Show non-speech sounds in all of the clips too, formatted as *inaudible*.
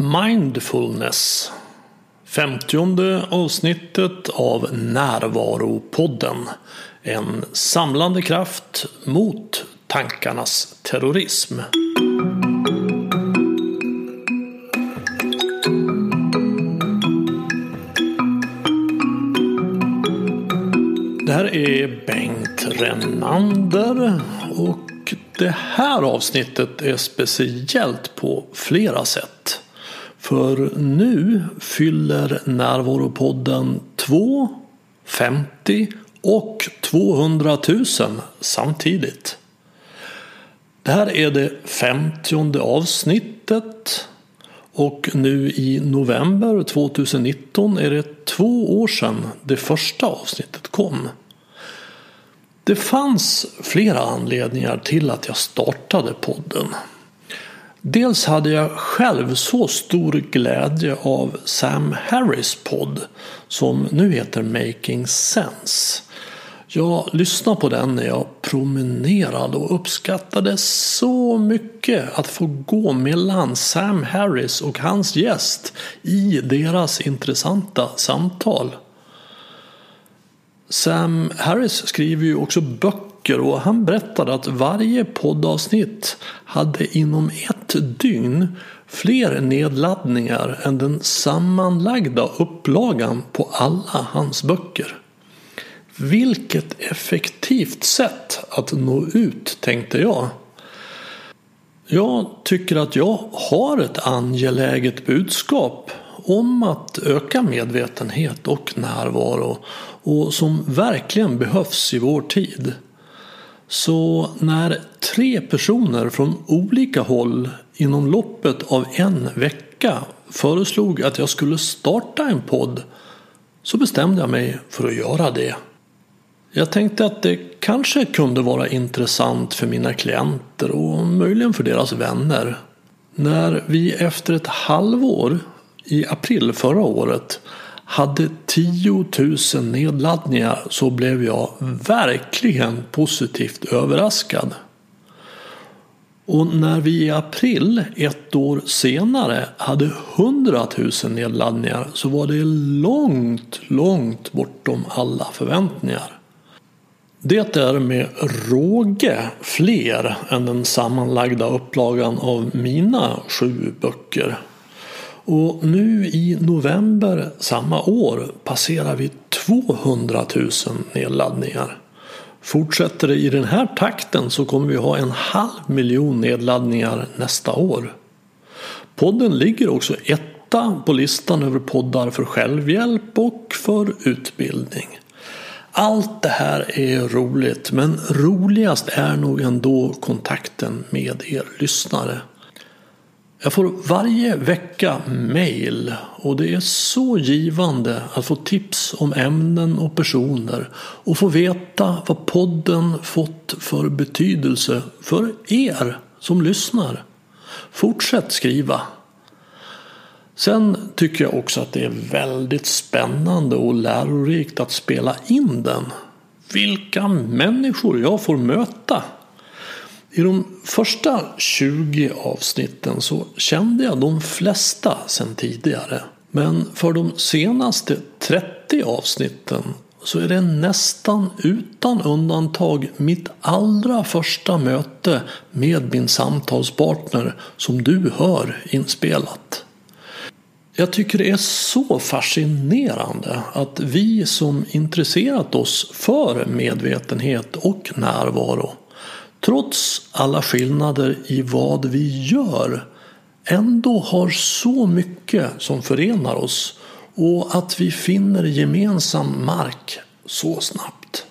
Mindfulness. Femtionde avsnittet av Närvaropodden. En samlande kraft mot tankarnas terrorism. Det här är Bengt Renander och det här avsnittet är speciellt på flera sätt. För nu fyller Närvaropodden 2, 50 och 200 000 samtidigt. Det här är det femtionde avsnittet och nu i november 2019 är det två år sedan det första avsnittet kom. Det fanns flera anledningar till att jag startade podden. Dels hade jag själv så stor glädje av Sam Harris podd som nu heter Making Sense. Jag lyssnade på den när jag promenerade och uppskattade så mycket att få gå mellan Sam Harris och hans gäst i deras intressanta samtal. Sam Harris skriver ju också böcker och han berättade att varje poddavsnitt hade inom ett dygn fler nedladdningar än den sammanlagda upplagan på alla hans böcker. Vilket effektivt sätt att nå ut, tänkte jag. Jag tycker att jag har ett angeläget budskap om att öka medvetenhet och närvaro och som verkligen behövs i vår tid. Så när tre personer från olika håll inom loppet av en vecka föreslog att jag skulle starta en podd så bestämde jag mig för att göra det. Jag tänkte att det kanske kunde vara intressant för mina klienter och möjligen för deras vänner. När vi efter ett halvår i april förra året hade 10 000 nedladdningar så blev jag verkligen positivt överraskad. Och när vi i april ett år senare hade 100 000 nedladdningar så var det långt, långt bortom alla förväntningar. Det är med råge fler än den sammanlagda upplagan av mina sju böcker. Och nu i november samma år passerar vi 200 000 nedladdningar. Fortsätter det i den här takten så kommer vi ha en halv miljon nedladdningar nästa år. Podden ligger också etta på listan över poddar för självhjälp och för utbildning. Allt det här är roligt men roligast är nog ändå kontakten med er lyssnare. Jag får varje vecka mail och det är så givande att få tips om ämnen och personer och få veta vad podden fått för betydelse för er som lyssnar. Fortsätt skriva! Sen tycker jag också att det är väldigt spännande och lärorikt att spela in den. Vilka människor jag får möta! I de första 20 avsnitten så kände jag de flesta sedan tidigare. Men för de senaste 30 avsnitten så är det nästan utan undantag mitt allra första möte med min samtalspartner som du hör inspelat. Jag tycker det är så fascinerande att vi som intresserat oss för medvetenhet och närvaro trots alla skillnader i vad vi gör ändå har så mycket som förenar oss och att vi finner gemensam mark så snabbt.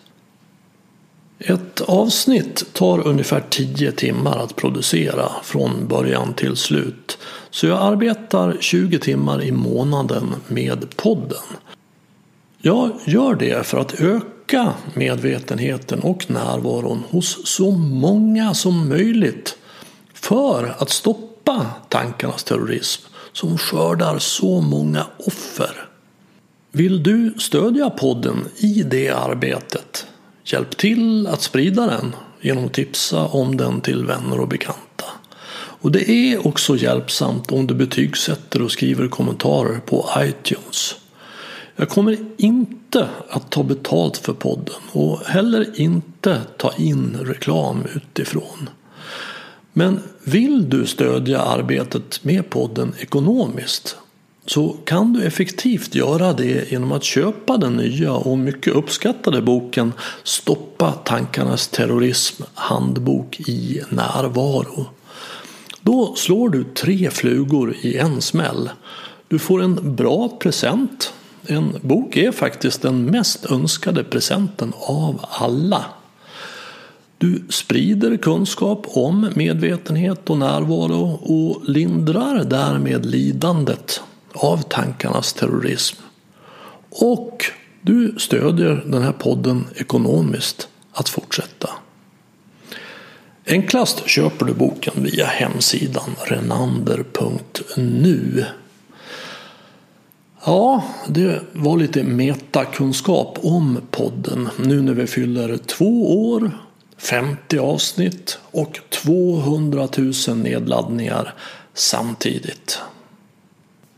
Ett avsnitt tar ungefär 10 timmar att producera från början till slut. Så jag arbetar 20 timmar i månaden med podden. Jag gör det för att öka Öka medvetenheten och närvaron hos så många som möjligt. För att stoppa tankarnas terrorism som skördar så många offer. Vill du stödja podden i det arbetet? Hjälp till att sprida den genom att tipsa om den till vänner och bekanta. Och det är också hjälpsamt om du betygsätter och skriver kommentarer på iTunes. Jag kommer inte att ta betalt för podden och heller inte ta in reklam utifrån. Men vill du stödja arbetet med podden ekonomiskt så kan du effektivt göra det genom att köpa den nya och mycket uppskattade boken Stoppa tankarnas terrorism handbok i närvaro. Då slår du tre flugor i en smäll. Du får en bra present. En bok är faktiskt den mest önskade presenten av alla. Du sprider kunskap om medvetenhet och närvaro och lindrar därmed lidandet av tankarnas terrorism. Och du stödjer den här podden ekonomiskt att fortsätta. Enklast köper du boken via hemsidan renander.nu. Ja, det var lite metakunskap om podden nu när vi fyller två år, 50 avsnitt och 200 000 nedladdningar samtidigt.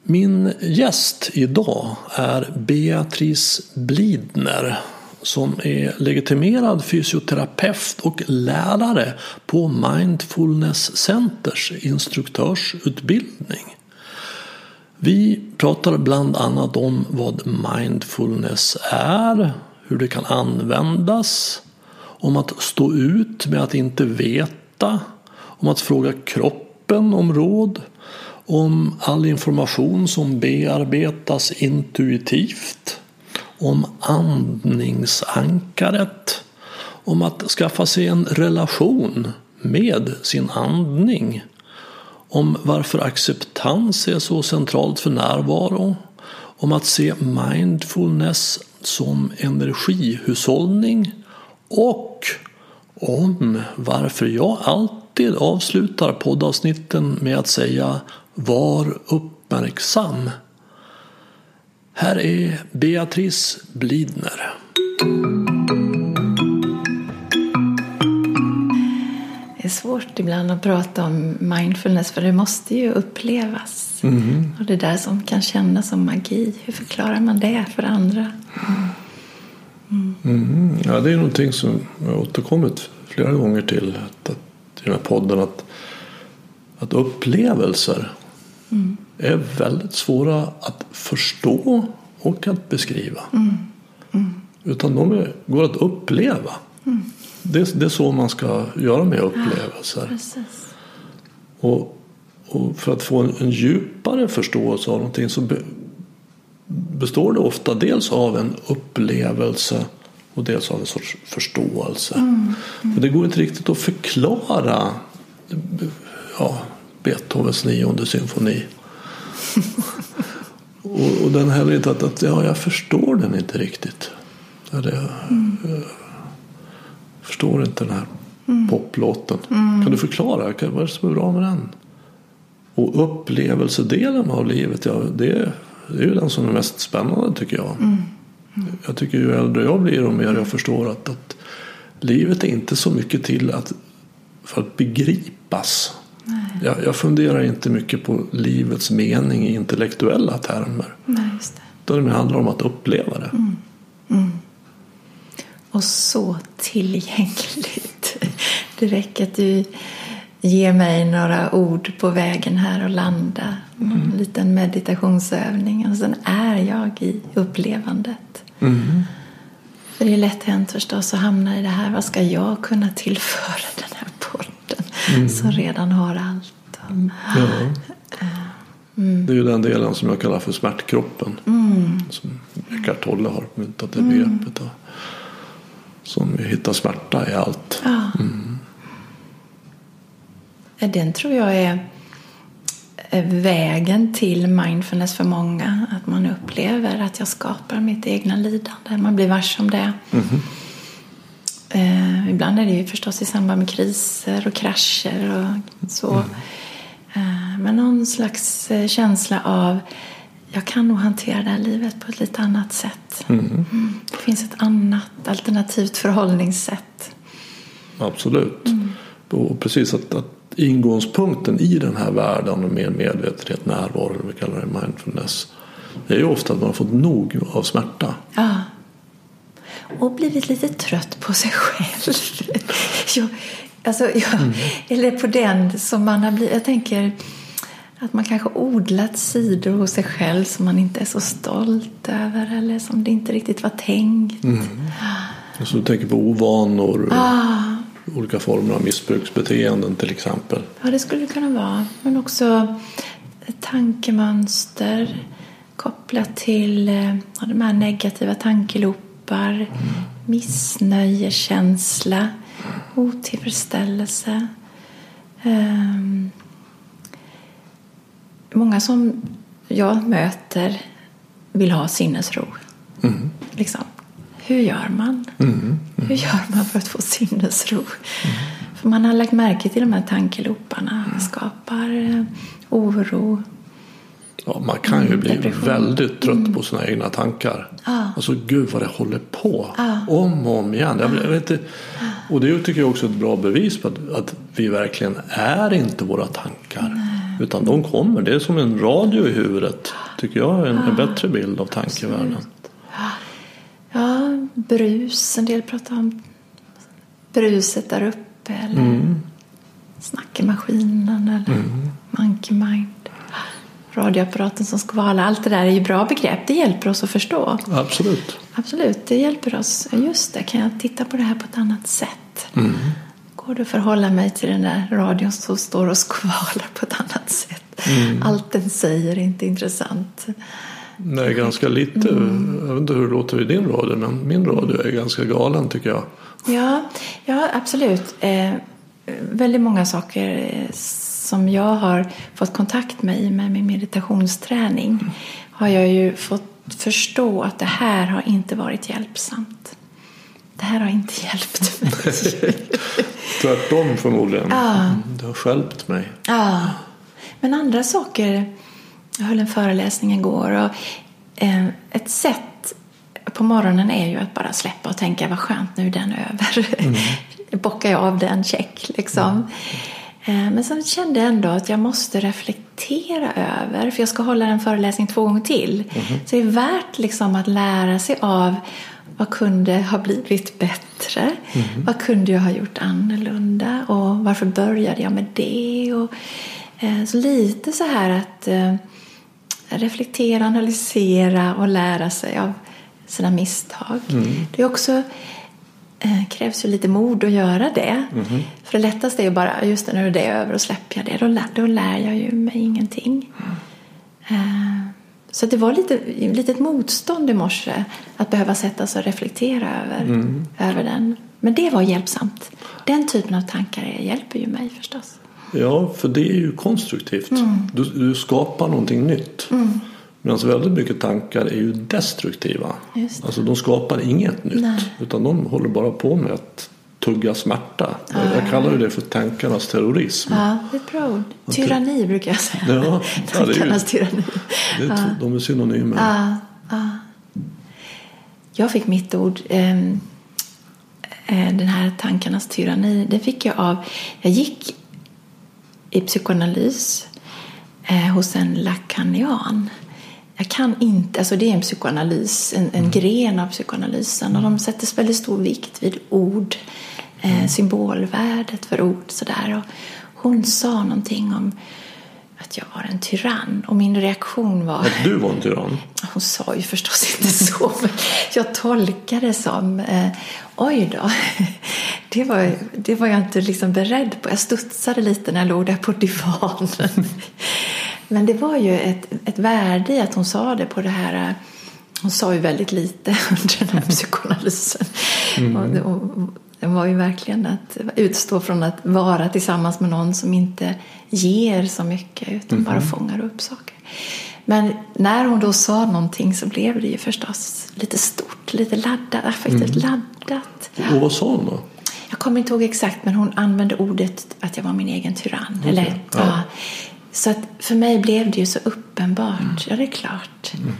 Min gäst idag är Beatrice Blidner som är legitimerad fysioterapeut och lärare på Mindfulness Centers instruktörsutbildning. Vi pratar bland annat om vad mindfulness är, hur det kan användas, om att stå ut med att inte veta, om att fråga kroppen om råd, om all information som bearbetas intuitivt, om andningsankaret, om att skaffa sig en relation med sin andning, om varför acceptans är så centralt för närvaro, om att se mindfulness som energihushållning och om varför jag alltid avslutar poddavsnitten med att säga var uppmärksam. Här är Beatrice Blidner. Det är svårt ibland att prata om mindfulness för det måste ju upplevas. Mm. Och det där som kan kännas som magi, hur förklarar man det för andra? Mm. Mm. Ja, det är någonting som jag återkommit flera gånger till att, att, i den här podden. Att, att upplevelser mm. är väldigt svåra att förstå och att beskriva. Mm. Mm. Utan de är, går att uppleva. Det, det, är så man ska göra med upplevelser. Ja, och, och, för att få en, en, djupare förståelse av någonting så be, består det ofta dels av en upplevelse och dels av en sorts förståelse. Mm. Mm. det går inte riktigt att förklara ja, Beethovens nionde symfoni. *laughs* och, och den heller inte att, att ja, jag förstår den inte riktigt. Det, mm. Förstår inte den här mm. poplåten. Mm. Kan du förklara? Vad är det som är bra med den? Och upplevelsedelen av livet, ja, det, det är ju den som är mest spännande tycker jag. Mm. Mm. Jag tycker ju äldre jag blir och mer jag förstår att, att livet är inte så mycket till att, för att begripas. Jag, jag, funderar inte mycket på livets mening i intellektuella termer. Nej, det. Utan det handlar om att uppleva det. Mm. Och så tillgängligt. Det räcker att du ger mig några ord på vägen här och landa. En mm. liten meditationsövning. Och sen är jag i upplevandet. Mm. För det är lätt hänt förstås att hamna i det här. Vad ska jag kunna tillföra den här podden? Mm. Som redan har allt. Ja. Mm. Det är ju den delen som jag kallar för smärtkroppen. Mm. Som Eckart Tolle har myntat det mm. Som hittar smärta i allt. Ja. Mm. Den tror jag är vägen till mindfulness för många. Att man upplever att jag skapar mitt egna lidande. Man blir varse om det. Mm. Eh, ibland är det ju förstås i samband med kriser och krascher och så. Mm. Eh, men någon slags eh, känsla av jag kan nog hantera det här livet på ett lite annat sätt. Mm. Mm. Det finns ett annat alternativt förhållningssätt. Absolut. Mm. Och precis att, att ingångspunkten i den här världen och mer medvetenhet, närvaro, vi kallar det mindfulness. Det är ju ofta att man har fått nog av smärta. Ja. Och blivit lite trött på sig själv. *laughs* jag, alltså, jag, mm. Eller på den som man har blivit. Jag tänker att man kanske odlat sidor hos sig själv som man inte är så stolt över eller som det inte riktigt var tänkt. Mm. Så du tänker på ovanor, ah. olika former av missbruksbeteenden till exempel? Ja, det skulle det kunna vara. Men också tankemönster kopplat till ja, de här negativa tankelopar, mm. missnöjeskänsla, otillfredsställelse. Um, många som jag möter vill ha sinnesro. Mm. Liksom. Hur gör man? Mm. Mm. Hur gör man för att få sinnesro? Mm. För man har lagt märke till de här tankeloparna. Det skapar eh, oro. Ja, man kan ju bli Depression. väldigt trött mm. på sina egna tankar. Ah. Alltså gud vad det håller på. Ah. Om och om igen. Jag, jag vet och det tycker jag också är ett bra bevis på att, att vi verkligen är inte våra tankar. Utan de kommer. Det är som en radio i huvudet. Tycker jag är en, en bättre bild av tankevärlden. Ja, brus. En del pratar om bruset där uppe. Eller mm. snackemaskinen eller mm. monkey mind. Radioapparaten som skvalar. Allt det där är ju bra begrepp. Det hjälper oss att förstå. Absolut. Absolut, det hjälper oss. Just det, kan jag titta på det här på ett annat sätt? Mm går det att förhålla mig till den där radion som står och skvalar på ett annat sätt. Mm. Allt den säger är inte intressant. Nej, ganska lite. Mm. Jag vet inte hur det låter i din radio, men min radio är ganska galen tycker jag. Ja, ja absolut. Eh, väldigt många saker eh, som jag har fått kontakt med i med min meditationsträning mm. har jag ju fått förstå att det här har inte varit hjälpsamt. Det här har inte hjälpt mig. *laughs* Tvärtom förmodligen. Ja. Det har skälpt mig. Ja. Men andra saker. Jag höll en föreläsning igår. Och, eh, ett sätt på morgonen är ju att bara släppa och tänka vad skönt nu är den över. Mm. *laughs* Bockar jag av den check liksom. Mm. Eh, men sen kände jag ändå att jag måste reflektera över, för jag ska hålla en föreläsning två gånger till. Mm. Så det är värt liksom att lära sig av vad kunde ha blivit bättre? Mm. Vad kunde jag ha gjort annorlunda? Och varför började jag med det? Och, eh, så lite så här att eh, reflektera, analysera och lära sig av sina misstag. Mm. Det är också eh, krävs ju lite mod att göra det. Mm. För det lättaste är ju bara, just det, nu är det över och släpper jag det. Då, lär, då lär jag ju mig ingenting. Mm. Så det var lite, litet motstånd i morse att behöva sätta sig och reflektera över, mm. över den. Men det var hjälpsamt. Den typen av tankar hjälper ju mig förstås. Ja, för det är ju konstruktivt. Mm. Du, du, skapar någonting nytt. Mm. Medan väldigt mycket tankar är ju destruktiva. Alltså de skapar inget nytt. Nej. Utan de håller bara på med att tugga smärta. Ja, jag kallar det för tankarnas terrorism. Ja, det är bra ord. Tyranni brukar jag säga. Ja, *laughs* tankarnas tyranni. Det är, ja. De är synonymer. Ja, ja. Jag fick mitt ord, ehm, eh, den här tankarnas tyranni, det fick jag av, jag gick i psykoanalys eh, hos en lakanian. Jag kan inte, alltså det är en psykoanalys, en, en mm. gren av psykoanalysen och de sätter väldigt stor vikt vid ord eh, symbolvärdet för ord. Sådär. Och hon sa någonting om att jag var en tyrann och min reaktion var... Att du var en tyrann? Hon sa ju förstås inte *laughs* så, men jag tolkade det som eh, oj då, *laughs* det var, det var jag inte liksom beredd på. Jag studsade lite när jag låg där på divanen. *laughs* Men det var ju ett, ett värde i att hon sa det på det här eh, hon sa ju väldigt lite under den här psykoanalysen. Mm. Och, och, det var ju verkligen att utstå från att vara tillsammans med någon som inte ger så mycket utan mm. bara mhm. fångar upp saker. Men när hon då sa någonting så blev det ju förstås lite stort, lite laddat, affektivt mm. laddat. Och vad sa hon då? Jag kommer inte ihåg exakt men hon använde ordet att jag var min egen tyrann. Okay. Eller, ja. ja. Så att för mig blev det ju så uppenbart. Mm. Ja, det är klart. Mm.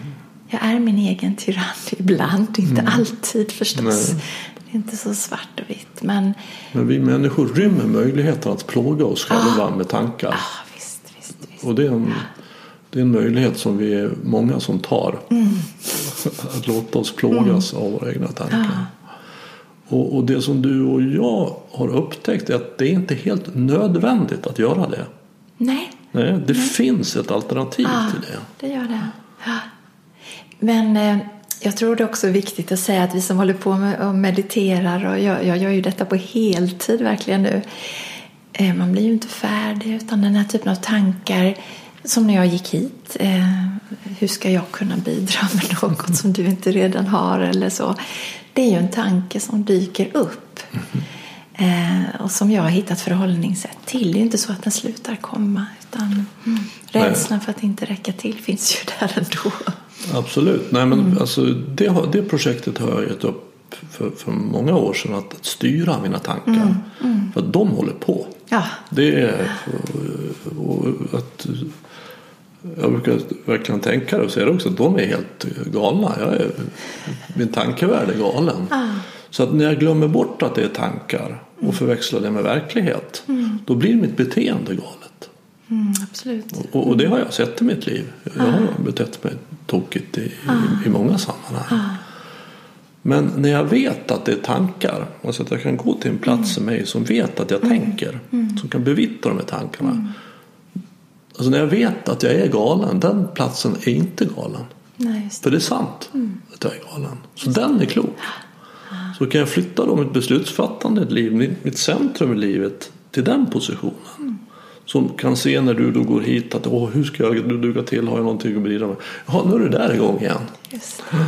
Jag är min egen tyrann *laughs* ibland, inte mm. alltid förstås. Nej. Det är inte så svart och vitt. Men, Men vi människor rymmer möjligheten att plåga oss själva Ah. med tankar. ah, visst, visst, visst. Och det är, en, det är en möjlighet som vi är många som tar. Mm. *laughs* Att låta oss plågas av våra egna tankar. Och, och det som du och jag har upptäckt är att det är inte helt nödvändigt att göra det. Nej, Nej, det finns ett alternativ ah, till det. det gör det. Men eh, jag tror det är också viktigt att säga att vi som håller på med och mediterar och jag, jag gör ju detta på heltid verkligen nu. Eh, man blir ju inte färdig utan den här typen av tankar som när jag gick hit. Eh, hur ska jag kunna bidra med något som du inte redan har eller så. Det är ju en tanke som dyker upp. Mm-hmm. Eh, och som jag har hittat förhållningssätt till. Det är inte så att den slutar komma. Utan mm, rädslan för att inte räcka till finns ju *laughs* där ändå. Absolut. Nej, men Mm. alltså, det, har- det projektet har jag gett upp för, för många år sedan. Att, att styra mina tankar. Mm, För att de håller på. Ja, Det är och att jag brukar verkligen tänka det och säga det också att de är helt galna. Jag är, min tankevärld är galen. Så att när jag glömmer bort att det är tankar och förväxlar det med verklighet då blir mitt beteende galet. mm, absolut. Och, och det har jag sett i mitt liv. Jag har betett mig tokigt i, i, i många sammanhang. Men när jag vet att det är tankar, alltså att jag kan gå till en plats i mig som vet att jag tänker, som kan bevittna de här tankarna. Alltså när jag vet att jag är galen, den platsen är inte galen. Nej, just det. För det är sant att jag är galen. Så den är klok. Så kan jag flytta då mitt beslutsfattande liv, mitt centrum i livet till den positionen. Som kan se när du då går hit att Åh, hur ska jag duga till, har jag någonting att bidra med? Ja, nu är du där igång igen. Just det.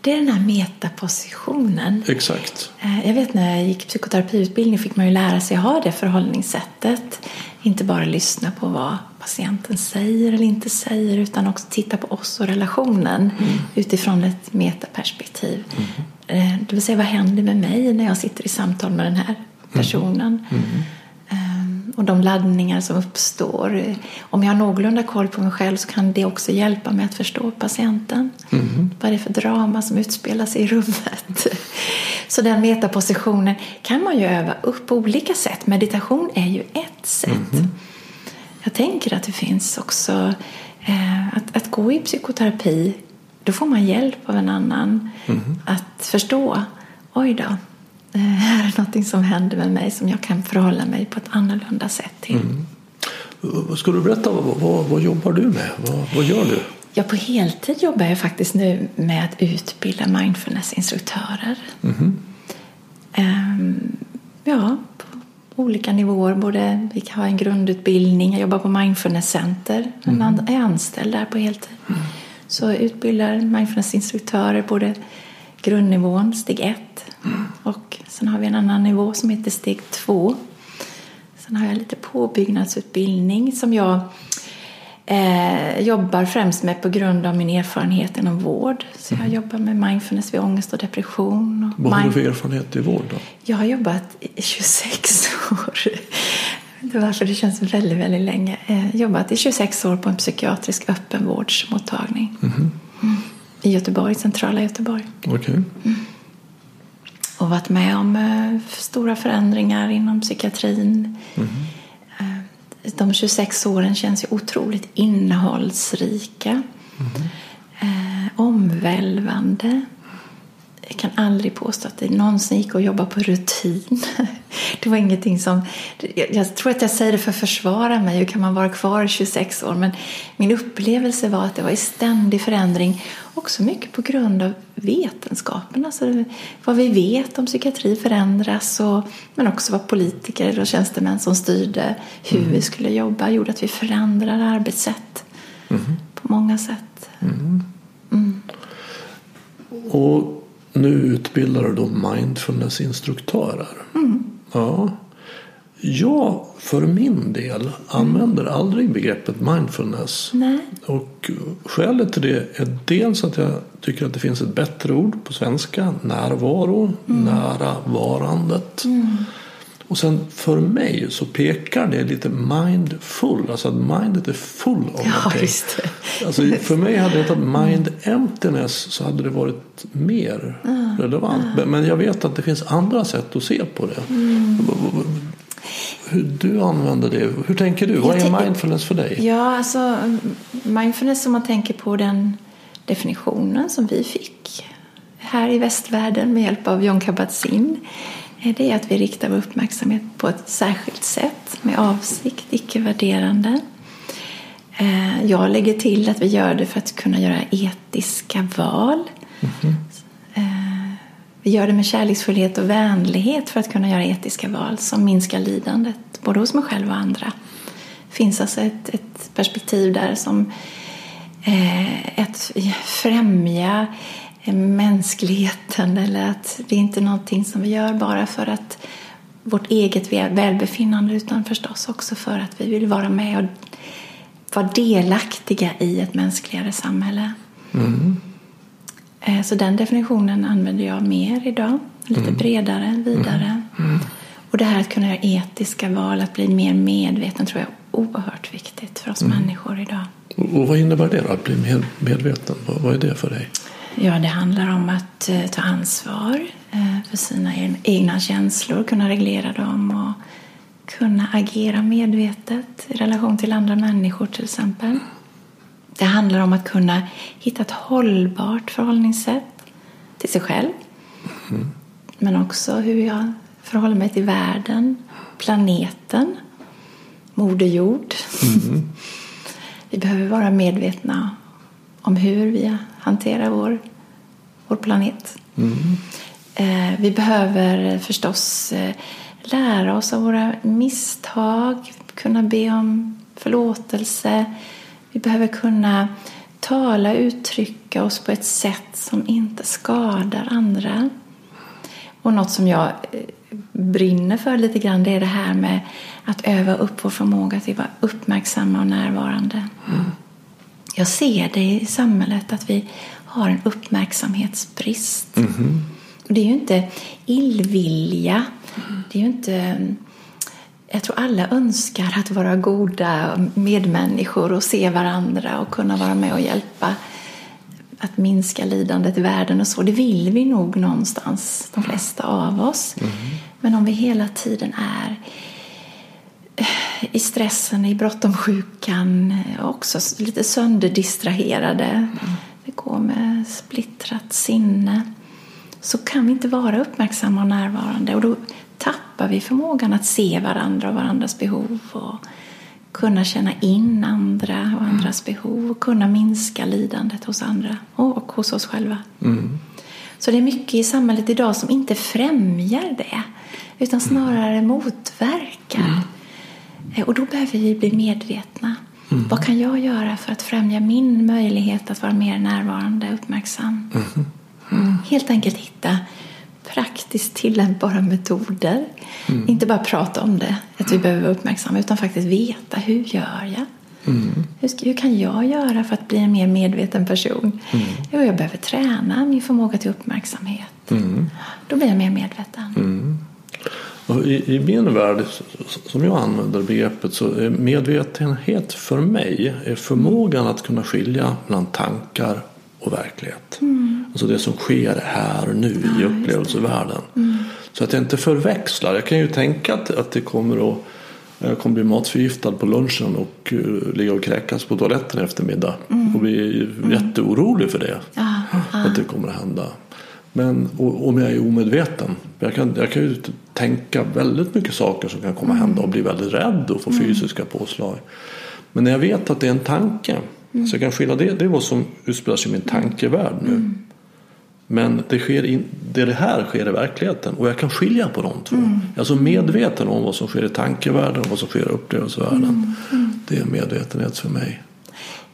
det är den här metapositionen. Exakt. Eh, Jag vet när jag gick psykoterapiutbildning fick man ju lära sig ha det förhållningssättet. Inte bara lyssna på vad patienten säger eller inte säger utan också titta på oss och relationen utifrån ett metaperspektiv. Eh, Det vill säga vad händer med mig när jag sitter i samtal med den här personen? Ehm, Och de laddningar som uppstår. Om jag har någorlunda koll på mig själv så kan det också hjälpa mig att förstå patienten. Vad är det för drama som utspelar sig i rummet? *laughs* Så den metapositionen kan man ju öva upp på olika sätt. Meditation är ju ett sätt. Jag tänker att det finns också eh, att, att gå i psykoterapi. Då får man hjälp av en annan att förstå. Oj då, här är någonting som händer med mig som jag kan förhålla mig på ett annorlunda sätt till. Vad Ska du berätta, vad, vad, vad jobbar du med? Vad, vad gör du? Ja, på heltid jobbar jag faktiskt nu med att utbilda mindfulnessinstruktörer. Ehm, ja, på olika nivåer. Både, vi kan ha en grundutbildning, jag jobbar på Mindfulness Center, mm. är anställd där på heltid. Så jag utbildar mindfulnessinstruktörer både grundnivån, steg ett, och sen har vi en annan nivå som heter steg två. Sen har jag lite påbyggnadsutbildning som jag eh, jobbar främst med på grund av min erfarenhet inom vård. Så jag jobbar med mindfulness vid ångest och depression. Och Vad har du för erfarenhet i vård då? jag har jobbat i *laughs* 26 år. Det är varför det känns väldigt, väldigt länge. Eh, jobbat i 26 år på en psykiatrisk öppenvårdsmottagning. Mm. I Göteborg, centrala Göteborg. Okej. Och varit med om eh, stora förändringar inom psykiatrin. Eh, de 26 åren känns ju otroligt innehållsrika. Eh, omvälvande. Jag kan aldrig påstå att det någonsin gick att jobba på rutin. *laughs* Det var ingenting som... Jag, tror att jag säger det för att försvara mig. Hur kan man vara kvar i 26 år? Men min upplevelse var att det var i ständig förändring. Också mycket på grund av vetenskapen. Alltså vad vi vet om psykiatri förändras. Och, men också vad politiker och tjänstemän som styrde hur vi skulle jobba gjorde att vi förändrar arbetssätt på många sätt. Och nu utbildar du då mindfulnessinstruktörer. Ja. Jag för min del använder aldrig begreppet mindfulness. Nej. Och skälet till det är dels att jag tycker att det finns ett bättre ord på svenska. Närvaro, nära varandet. Och sen för mig så pekar det lite mindful, alltså att mindet är full av Ja, någonting. just det. Alltså, för mig hade det hetat mind emptiness så hade det varit mer relevant. Men- Men jag vet att det finns andra sätt att se på det. Mm. Hur du använder det, hur tänker du? Vad är mindfulness för dig? Ja, alltså mindfulness om man tänker på den definitionen som vi fick här i västvärlden med hjälp av John Kabat-Zinn. Eh, Det är att vi riktar vår uppmärksamhet på ett särskilt sätt med avsikt, icke-värderande. Eh, Jag lägger till att vi gör det för att kunna göra etiska val. Eh, Vi gör det med kärleksfullhet och vänlighet för att kunna göra etiska val som minskar lidandet, både hos mig själv och andra. Det finns alltså ett, ett perspektiv där som eh, att främja eh, mänskligheten eller att det är inte någonting som vi gör bara för att vårt eget väl- välbefinnande utan förstås också för att vi vill vara med och vara delaktiga i ett mänskligare samhälle. Eh, Så den definitionen använder jag mer idag. Lite bredare, vidare. Och det här att kunna göra etiska val, att bli mer medveten tror jag är oerhört viktigt för oss människor idag. Och vad innebär det då, att bli mer medveten? Vad är det för dig? Ja, det handlar om att eh, ta ansvar eh, för sina egna känslor, kunna reglera dem och kunna agera medvetet i relation till andra människor till exempel. Det handlar om att kunna hitta ett hållbart förhållningssätt till sig själv. Men också hur jag förhåller mig till världen, planeten, Moder Jord. Vi behöver vara medvetna om hur vi hanterar vår, vår planet. Eh, vi behöver förstås eh, lära oss av våra misstag, kunna be om förlåtelse. Vi behöver kunna tala och uttrycka oss på ett sätt som inte skadar andra. Och något som jag eh, brinner för lite grann det är det här med att öva upp vår förmåga till att vara uppmärksamma och närvarande. Jag ser det i samhället att vi har en uppmärksamhetsbrist. Och det är ju inte illvilja. Det är ju inte... Jag tror alla önskar att vara goda medmänniskor och se varandra och kunna vara med och hjälpa att minska lidandet i världen och så. Det vill vi nog någonstans, de flesta av oss. Men om vi hela tiden är i stressen, i bråttomsjukan, också lite sönderdistraherade. Vi går med splittrat sinne. Så kan vi inte vara uppmärksamma och närvarande och då tappar vi förmågan att se varandra och varandras behov och kunna känna in andra och andras behov och kunna minska lidandet hos andra och hos oss själva. Så det är mycket i samhället idag som inte främjar det utan snarare motverkar. Eh, Och då behöver vi bli medvetna. Vad kan jag göra för att främja min möjlighet att vara mer närvarande och uppmärksam? Helt enkelt hitta praktiskt tillämpbara metoder. Inte bara prata om det, att vi behöver vara uppmärksamma, utan faktiskt veta hur gör jag? Hur, ska, hur kan jag göra för att bli en mer medveten person? Jo, jag behöver träna min förmåga till uppmärksamhet. Då blir jag mer medveten. Och I, I min värld, som jag använder begreppet, så är medvetenhet för mig är förmågan att kunna skilja mellan tankar och verklighet. Alltså det som sker här och nu i upplevelsevärlden. Så att jag inte förväxlar. Jag kan ju tänka att, att det kommer att jag kommer bli matförgiftad på lunchen och uh, ligga och kräkas på toaletten efter middag. Och bli jätteorolig för det. Ja, Att det kommer att hända. Men och, om jag är omedveten. Jag kan, jag kan ju tänka väldigt mycket saker som kan komma att hända och bli väldigt rädd och få fysiska påslag. Men när jag vet att det är en tanke. Så jag kan skilja det. Det är vad som utspelar sig i min tankevärld nu. Men det, sker in, det, det här sker i verkligheten och jag kan skilja på de två. Jag är alltså medveten om vad som sker i tankevärlden och vad som sker i upplevelsevärlden. Det är medvetenhet för mig.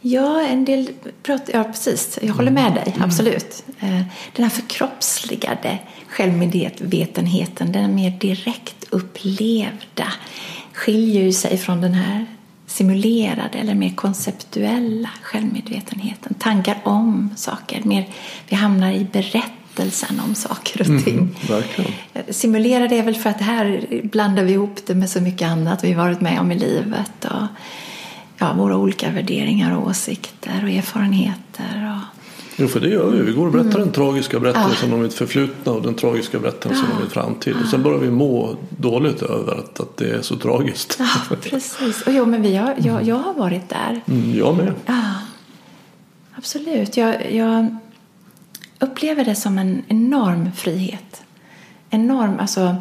Ja, en del pratar, ja precis, jag håller med dig, absolut. Eh, Den här förkroppsligade självmedvetenheten, den mer direkt upplevda, skiljer ju sig från den här simulerade eller mer konceptuella självmedvetenheten. Tankar om saker, mer, vi hamnar i berättelsen om saker och ting. Mm, verkligen. Simulera det är väl för att här blandar vi ihop det med så mycket annat vi varit med om i livet. Och, ja, våra olika värderingar och åsikter och erfarenheter. Och, Jo, för det gör vi. Vi går och berättar mm. den tragiska berättelsen ja. om mitt förflutna och den tragiska berättelsen ja. om mitt framtid. Och sen börjar vi må dåligt över att, att det är så tragiskt. Ja, precis. Och jo, men vi har, jag, jag har varit där. Mm, jag med. Ja, absolut. Jag, jag upplever det som en enorm frihet. Enorm, alltså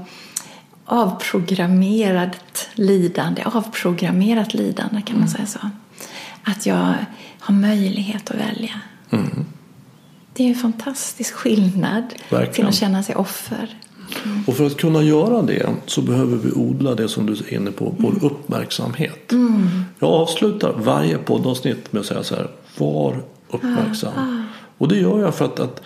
avprogrammerat lidande. Avprogrammerat lidande kan man mm. säga så. Att jag har möjlighet att välja. Mm. Det är en fantastisk skillnad Verkligen. till att känna sig offer. Mm. Och för att kunna göra det så behöver vi odla det som du är inne på, vår mm. uppmärksamhet. Mm. Jag avslutar varje poddavsnitt med att säga så här, var uppmärksam. Ah, ah. Och det gör jag för att, att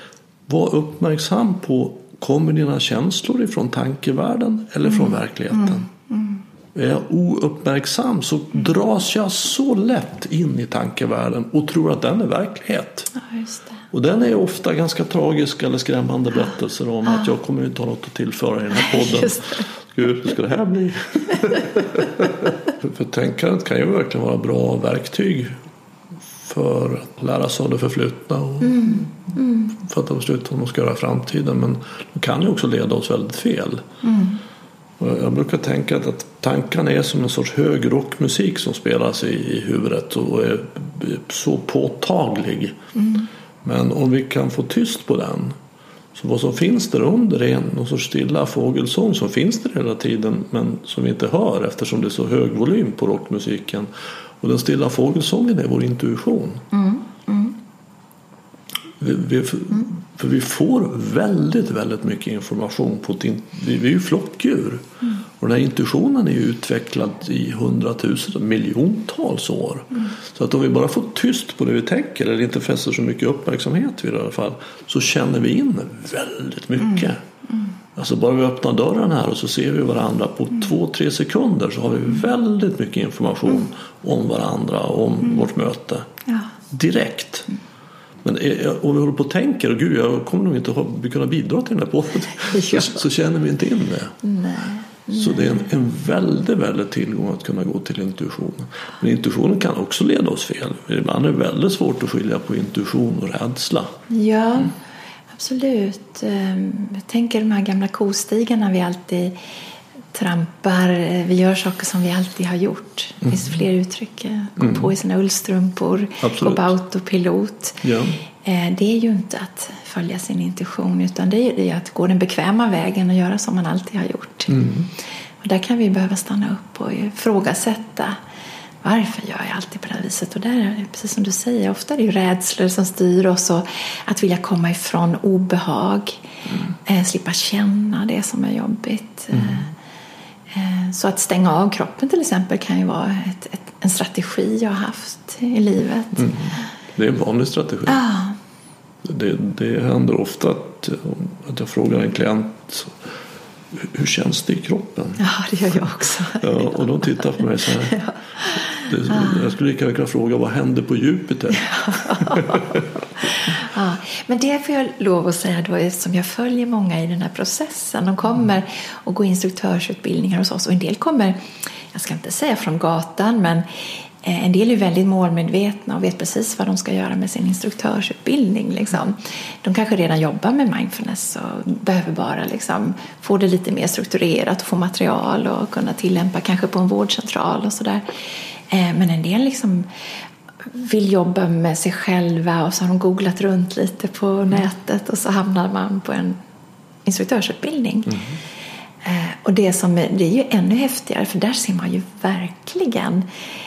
vara uppmärksam på Kommer dina känslor ifrån tankevärlden eller från mm. verkligheten? Mm. Är jag ouppmärksam så dras jag så lätt in i tankevärlden och tror att den är verklighet. Ja, och den är ofta ganska tragisk eller skrämmande berättelser om att jag kommer inte ha något att tillföra i den här podden. Gud, hur ska det här bli? *laughs* för tänkandet kan ju verkligen vara bra verktyg för att lära sig av det förflutna och mm. Mm. fatta beslut om vad man ska göra i framtiden. Men de kan ju också leda oss väldigt fel. Mm. Jag brukar tänka att tankarna är som en sorts hög rockmusik som spelas i huvudet och är så påtaglig. Mm. Men om vi kan få tyst på den så vad som finns där under är någon sorts stilla fågelsång som finns där hela tiden men som vi inte hör eftersom det är så hög volym på rockmusiken. Och den stilla fågelsången är vår intuition. Mm. Mm. Vi, vi, för vi får väldigt, väldigt mycket information. På ett, vi, vi är ju flockdjur. Mm. Och den här intuitionen är ju utvecklad i hundratusen, miljontals år. Mm. Så att om vi bara får tyst på det vi tänker eller inte fäster så mycket uppmärksamhet vid det i alla fall så känner vi in väldigt mycket. Mm. mm. Alltså bara vi öppnar dörren här och så ser vi varandra på mm. två, tre sekunder så har vi väldigt mycket information mm. om varandra, om mm. vårt möte. Ja. Direkt. Men om vi håller på och tänker, och gud jag kommer nog inte kunna bidra till den här podden, *laughs* ja. så, så, känner vi inte in det. Nej. Så det är en, en väldigt, väldigt tillgång att kunna gå till intuitionen. Men intuitionen kan också leda oss fel. Ibland är det väldigt svårt att skilja på intuition och rädsla. Ja, mm. Absolut. Ehm, jag tänker de här gamla kostigarna vi alltid trampar, vi gör saker som vi alltid har gjort. Det finns mm. fler uttryck. Gå mm. på i sina ullstrumpor, gå på autopilot. Ja. Eh, det är ju inte att följa sin intuition utan det är att gå den bekväma vägen och göra som man alltid har gjort. Mm. Och där kan vi behöva stanna upp och ifrågasätta varför gör jag alltid på det här viset? Och där precis som du säger, ofta är det ju rädslor som styr oss och att vilja komma ifrån obehag, mm. eh, slippa känna det som är jobbigt. Mm. Eh, så att stänga av kroppen till exempel kan ju vara ett, ett, en strategi jag har haft i livet. Mm. Det är en vanlig strategi. Ja. Det, det händer ofta att, att jag frågar en klient hur känns det i kroppen? Ja, det gör jag också. Ja, och de tittar på mig så här. Ja. Det, jag skulle lika gärna kunna fråga vad händer på Jupiter? ja, men det får jag lov att säga då eftersom jag följer många i den här processen. De kommer och går instruktörsutbildningar hos oss och en del kommer, jag ska inte säga från gatan, men en del är väldigt målmedvetna och vet precis vad de ska göra med sin instruktörsutbildning. Liksom. De kanske redan jobbar med mindfulness och behöver bara liksom få det lite mer strukturerat och få material och kunna tillämpa kanske på en vårdcentral och sådär. Eh, men en del liksom vill jobba med sig själva och så har de googlat runt lite på nätet och så hamnar man på en instruktörsutbildning. Mm. Och det, som det är ju ännu häftigare för där ser man ju verkligen Eh,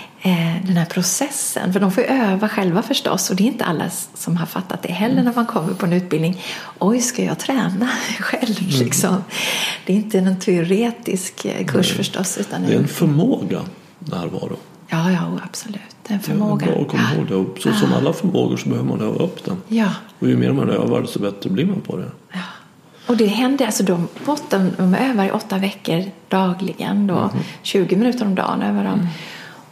den här processen. För de får ju öva själva förstås och det är inte alla som har fattat det heller när man kommer på en utbildning. Oj, ska jag träna *laughs* själv? Mm. Liksom. Det är inte en teoretisk eh, kurs Nej. förstås. Utan det är en förmåga, närvaro. Ja, ja, absolut. Det är en förmåga. Det är bra att komma ihåg det. Så som alla förmågor så behöver man öva upp den. Ja. Och ju mer man övar desto bättre blir man på det. Ja. Och det händer, alltså de, de övar i åtta veckor dagligen då, mm. 20 minuter om dagen övar de. Mm.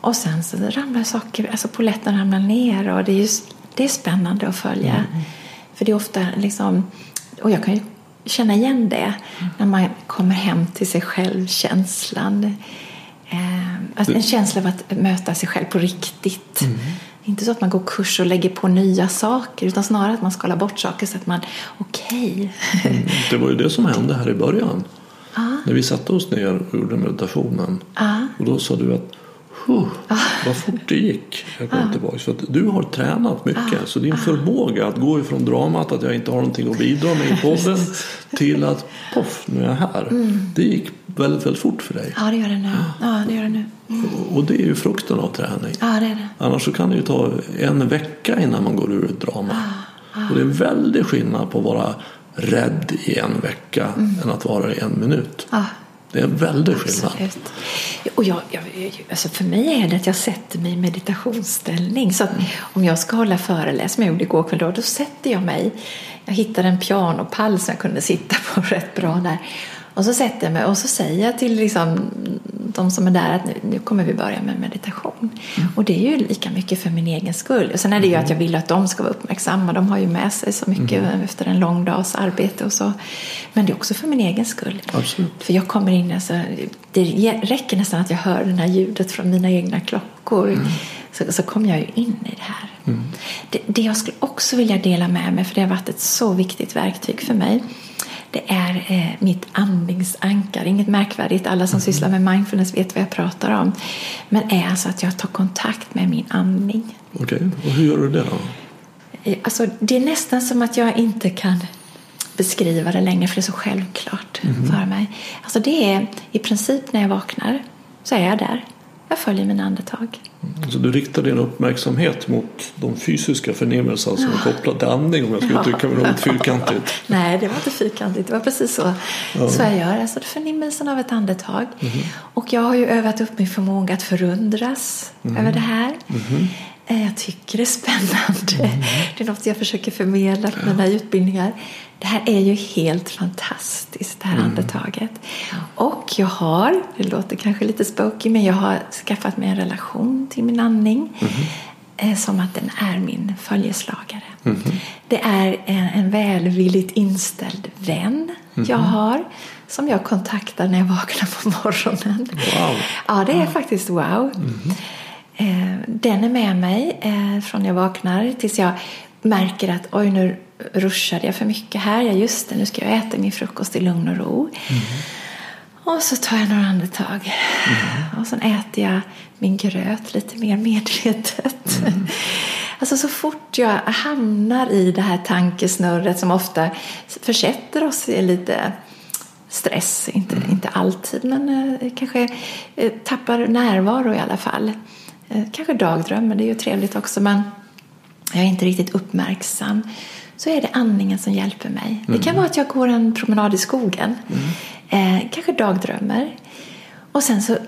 Och sen så ramlar saker, alltså poletten ramlar ner och det är, just, det är spännande att följa. Mm. För det är ofta liksom och jag kan ju känna igen det när man kommer hem till sig själv, känslan. Eh, alltså en känsla av att möta sig själv på riktigt. Mm. Inte så att man går kurs och lägger på nya saker utan snarare att man skalar bort saker så att man, okej. Okay. Mm, det var ju det som hände här i början. Ah. När vi satte oss ner och gjorde meditationen. Ah. Och då sa du att Huh, vad fort det gick. Jag kom ah. tillbaka. För du har tränat mycket. Ah. Så din förmåga att gå ifrån dramat att jag inte har någonting att bidra med i podden till att poff, nu är jag här. Mm. Det gick väldigt, väldigt fort för dig. Ja, det gör det nu. Ja, det gör det nu. Mm. Och det är ju frukten av träning. Ja, det är det. Annars så kan det ju ta en vecka innan man går ur ett drama. Och det är en väldig skillnad på att vara rädd i en vecka mm. än att vara det i en minut. Det är en väldig skillnad. Absolut. Och jag, jag, alltså för mig är det att jag sätter mig i meditationsställning. Så om jag ska hålla föreläsning, som jag gjorde igår kväll, då, då sätter jag mig. Jag hittade en pianopall som jag kunde sitta på *laughs* rätt bra där. Och så sätter jag mig och så säger jag till liksom, de som är där att nu, nu kommer vi börja med meditation. Mm. Och det är ju lika mycket för min egen skull. Och sen är det ju mm. att jag vill att de ska vara uppmärksamma. De har ju med sig så mycket mm. efter en lång dags arbete och så. Men det är också för min egen skull. Absolut. För jag kommer in, alltså, det räcker nästan att jag hör det här ljudet från mina egna klockor. Mm. Så, så kommer jag ju in i det här. Mm. Det, det jag skulle också vilja dela med mig, för det har varit ett så viktigt verktyg för mig det är eh, mitt andningsankare. Inget märkvärdigt. Alla som mm. sysslar med mindfulness vet vad jag pratar om. Men är alltså att jag tar kontakt med min andning. Okej, okay. och hur gör du det då? Eh, alltså, det är nästan som att jag inte kan beskriva det längre för det är så självklart mm. för mig. Alltså det är i princip när jag vaknar så är jag där. Jag följer mina andetag. Så du riktar din uppmärksamhet mot de fysiska förnimmelserna som är kopplade till andning om jag skulle uttrycka mig något fyrkantigt. *laughs* Nej, det var inte fyrkantigt. Det var precis så, ja. så jag gör. Alltså förnimmelsen av ett andetag. Mm. Och jag har ju övat upp min förmåga att förundras mm. över det här. Mm. Jag tycker det är spännande. Mm. Det är något jag försöker förmedla på mina utbildningar. Det här är ju helt fantastiskt, det här mm. andetaget. Och jag har, det låter kanske lite spooky, men jag har skaffat mig en relation till min andning. Mm. Som att den är min följeslagare. Mm. Det är en, en välvilligt inställd vän jag har som jag kontaktar när jag vaknar på morgonen. Wow. Ja, det är faktiskt wow. Eh, den är med mig eh, från jag vaknar tills jag märker att oj, nu ruschade jag för mycket här. Ja, just det, nu ska jag äta min frukost i lugn och ro. Mm. Och så tar jag några andetag. Mm. Och sen äter jag min gröt lite mer medvetet. Mm. Alltså så fort jag hamnar i det här tankesnurret som ofta försätter oss i lite stress, inte, mm. inte alltid, men eh, kanske eh, tappar närvaro i alla fall. Eh, kanske dagdrömmer, det är ju trevligt också, men jag är inte riktigt uppmärksam så är det andningen som hjälper mig. Mm. Det kan mm. vara att jag går en promenad i skogen, mm. eh, kanske dagdrömmer. Och sen så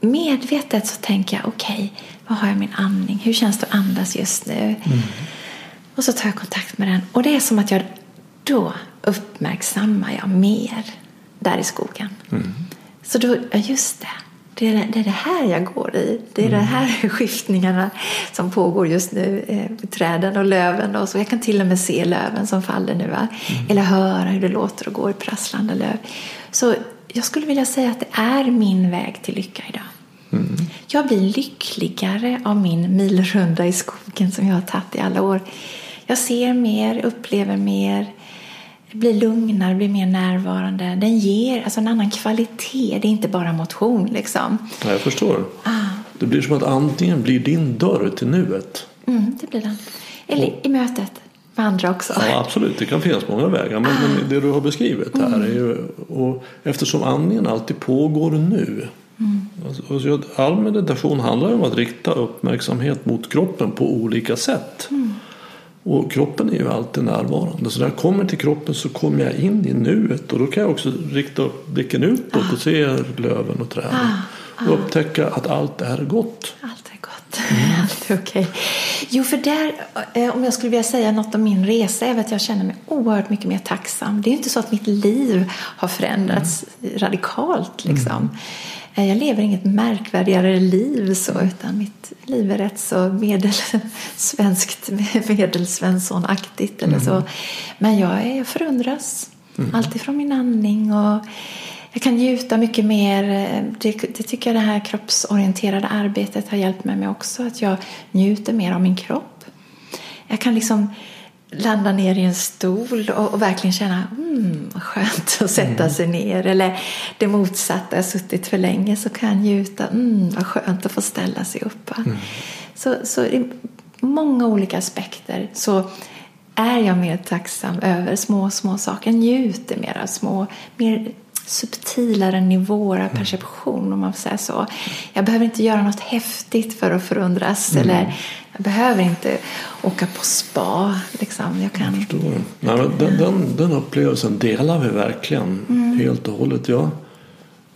medvetet så tänker jag, okej, okay, vad har jag min andning? Hur känns det att andas just nu? Mm. Och så tar jag kontakt med den. Och det är som att jag då uppmärksammar jag mer där i skogen. Mm. Så då, ja just det, det är, det är det här jag går i. Det är mm. de här *laughs* skiftningarna som pågår just nu. Eh, träden och löven. Och så. Jag kan till och med se löven som faller nu. Mm. Eller höra hur det låter att gå i prasslande löv. Så jag skulle vilja säga att det är min väg till lycka idag. Mm. Jag blir lyckligare av min milrunda i skogen som jag har tagit i alla år. Jag ser mer, upplever mer blir lugnare, blir mer närvarande. Den ger alltså en annan kvalitet. Det är inte bara motion liksom. Ja, jag förstår. Ah. Det blir som att antingen blir din dörr till nuet. Mm, det blir den. Eller och, i mötet med andra också. Ja, absolut. Det kan finnas många vägar. Men, ah. men det du har beskrivit här mm. är ju... Och eftersom andningen alltid pågår nu. Mm. Alltså, all meditation handlar om att rikta uppmärksamhet mot kroppen på olika sätt. Mm. Och kroppen är ju alltid närvarande. Så när jag kommer till kroppen så kommer jag in i nuet. Och då kan jag också rikta upp blicken utåt och se löven och träden. Ah. Och upptäcka att allt är gott. Allt är gott. Mm. *laughs* allt är okej. Okay. Jo, för där, eh, om jag skulle vilja säga något om min resa, är att jag känner mig oerhört mycket mer tacksam. Det är inte så att mitt liv har förändrats mm. radikalt liksom. Eh, jag lever inget märkvärdigare liv så, utan mitt liv är rätt så medelsvenskt, *laughs* medelsvenssonaktigt eller så. Men jag är, förundras. Mm. Alltifrån min andning och jag kan njuta mycket mer. Det, det, tycker jag det här kroppsorienterade arbetet har hjälpt mig med också. Att jag njuter mer av min kropp. Jag kan liksom landa ner i en stol och, och verkligen känna mm, skönt att sätta mm. sig ner. Eller det motsatta, jag har suttit för länge så kan jag njuta. Mm, vad skönt att få ställa sig upp. Mm. Så, så i många olika aspekter så är jag mer tacksam över små, små saker. Jag njuter mer av små, mer subtilare nivåer av mm. perception om man får säga så. Jag behöver inte göra något häftigt för att förundras mm. eller jag behöver inte åka på spa. Liksom. Jag kan... Jag Nej, men den, den, den, upplevelsen delar vi verkligen mm. helt och hållet. Jag,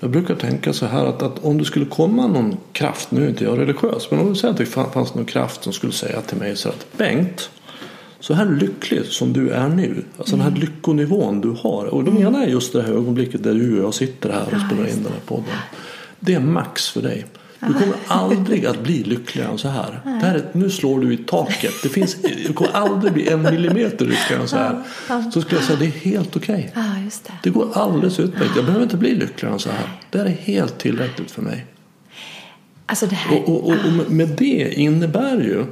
jag brukar tänka så här att, att om det skulle komma någon kraft, nu är inte jag religiös, men om det säger att det fanns någon kraft som skulle säga till mig så att Bengt, så här lycklig som du är nu, alltså mm. den här lyckonivån du har. Och då menar jag just det här ögonblicket där du och jag sitter här och spelar in den här podden. Det är max för dig. Du kommer aldrig att bli lyckligare än så här. Det här är, nu slår du i taket. Det finns, du kommer aldrig bli en millimeter lyckligare än så här. Så skulle jag säga det är helt okej. Okay. det. det går alldeles utmärkt. Jag behöver inte bli lyckligare än så här. Det här är helt tillräckligt för mig. Alltså här... och, och, och, och med det innebär ju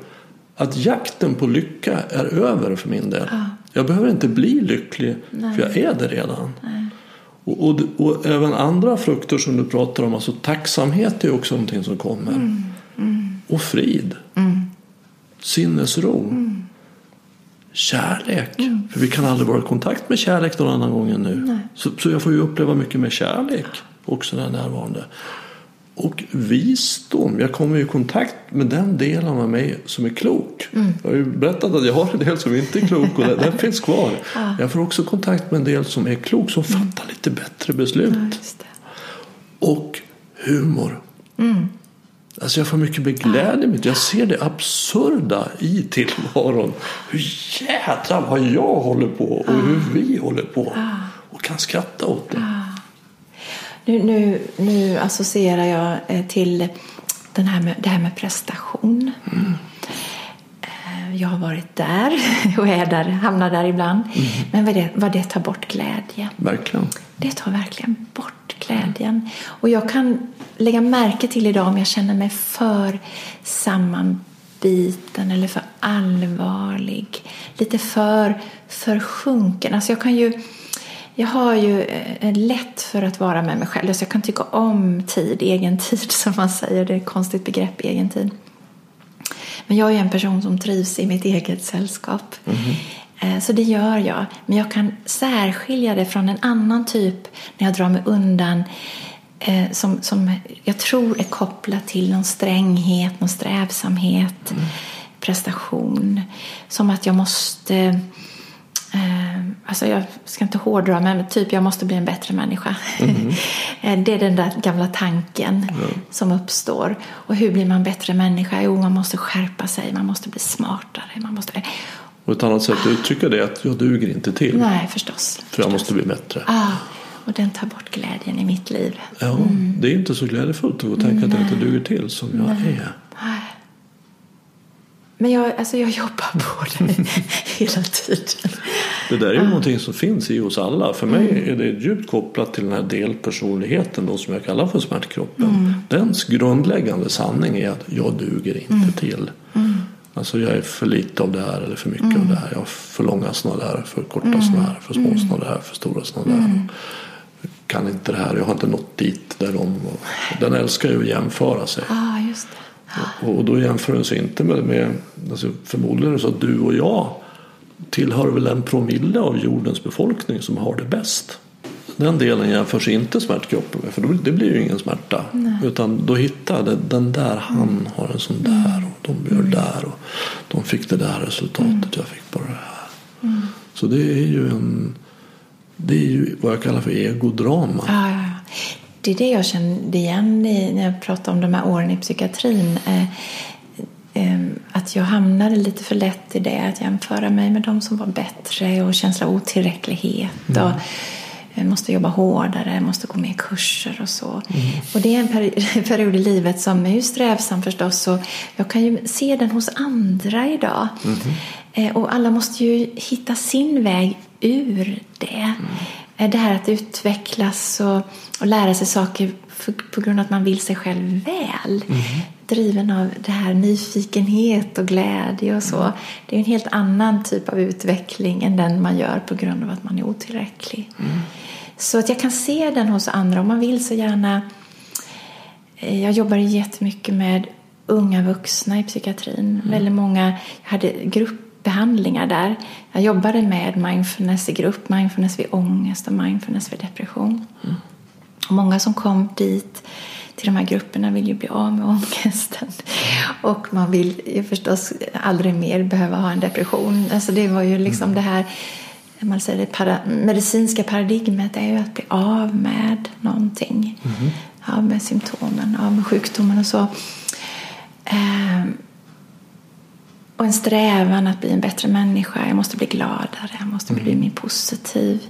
att jakten på lycka är över för min del. Ja. Jag behöver inte bli lycklig Nej. för jag är det redan. Och, och, och, även andra frukter som du pratar om, alltså tacksamhet är också någonting som kommer. Mm. Mm. Och frid. Mm. Sinnesro. Mm. Kärlek. Mm. För vi kan aldrig vara i kontakt med kärlek någon annan gång än nu. Så, så, jag får ju uppleva mycket mer kärlek också när jag är närvarande. Och visdom, jag kommer i kontakt med den delen av mig som är klok. Mm. Jag har ju berättat att jag har en del som inte är klok och den finns kvar. *laughs* Ja. Jag får också kontakt med en del som är klok, som mm. fattar lite bättre beslut. Ja, och humor. Mm. Alltså jag får mycket med glädje med Jag ser det absurda i tillvaron. Hur jädrar vad jag håller på och hur vi håller på. Och kan skratta åt det. Nu, nu, nu associerar jag eh, till den här med, det här med prestation. Mm. Jag har varit där *laughs* och är där, hamnar där ibland. Mm. Men vad det, vad det tar bort glädje. Verkligen. Det tar verkligen bort glädjen. Och jag kan lägga märke till idag om jag känner mig för sammanbiten eller för allvarlig. Lite för försjunken. Alltså jag kan ju jag har ju eh, lätt för att vara med mig själv. Så jag kan tycka om tid, egen tid *laughs* som man säger. Det är ett konstigt begrepp, egen tid. Men jag är en person som trivs i mitt eget sällskap. Mm. Så det gör jag. Men jag kan särskilja det från en annan typ när jag drar mig undan eh, som, som jag tror är kopplat till någon stränghet, någon strävsamhet, mm. prestation. Som att jag måste Eh, alltså jag ska inte hårdra, men typ jag måste bli en bättre människa. Mm. *laughs* det är den där gamla tanken mm. som uppstår. Och hur blir man bättre människa? Jo, man måste skärpa sig, man måste bli smartare. Man måste... Och ett annat sätt att uttrycka det är att jag duger inte till. Nej, förstås. För förstås. jag måste bli bättre. Ah, och den tar bort glädjen i mitt liv. Ja, mm. det är inte så glädjefullt att tänka att jag inte duger till som jag Nej. är. Men jag, alltså jag jobbar på det *laughs* hela tiden. Det där är ju ah. någonting som finns i oss alla. För mig mm. är det djupt kopplat till den här delpersonligheten då, som jag kallar för smärtkroppen. Mm. Dens grundläggande sanning är att jag duger inte mm. till. Mm. Alltså jag är för lite av det här eller för mycket av mm. det här. Jag har för långa sådana där, för korta mm. sådana här, för små mm. sådana där, för stora sådana där. Mm. Kan inte det här, jag har inte nått dit där de... Den älskar ju att jämföra sig. Ah, just det. Och, då jämför den sig inte med, med alltså förmodligen är det så att du och jag tillhör väl en promille av jordens befolkning som har det bäst. Den delen jämförs inte smärtkroppen med för då, det blir ju ingen smärta. Nej. Utan då hittar det den där han mm. har en sån där och de gör mm. där och de fick det där resultatet mm. jag fick bara det här. Mm. Så det är ju en det är ju vad jag kallar för egodrama. Ja, ja, ja det är det jag kände igen i, när jag pratade om de här åren i psykiatrin. Eh, eh, att jag hamnade lite för lätt i det, att jämföra mig med de som var bättre och känsla av otillräcklighet. Mm. Och, jag måste jobba hårdare, måste gå mer kurser och så. Mm. Och det är en peri *laughs* period i livet som är ju strävsam förstås och jag kan ju se den hos andra idag. Mm. Och alla måste ju hitta sin väg ur det. Det här att utvecklas och, och lära sig saker för, på grund av att man vill sig själv väl. Mm. Driven av det här nyfikenhet och glädje och så. Det är en helt annan typ av utveckling än den man gör på grund av att man är otillräcklig. Mm. Så att jag kan se den hos andra om man vill så gärna. Eh, jag jobbar jättemycket med unga vuxna i psykiatrin. Mm. Väldigt många, jag hade gruppbehandlingar där. Jag jobbade med mindfulness i grupp, mindfulness vid ångest och mindfulness vid depression. Mm. Och många som kom dit till de här grupperna vill ju bli av med *laughs* ångesten. Och man vill ju förstås aldrig mer behöva ha en depression. Alltså det var ju liksom mm. det här man säger det para, medicinska paradigmet är ju att bli av med någonting. Mm. Av med symptomen, av med sjukdomen och så. Ehm, och en strävan att bli en bättre människa. Jag måste bli gladare, jag måste bli mm. mer positiv.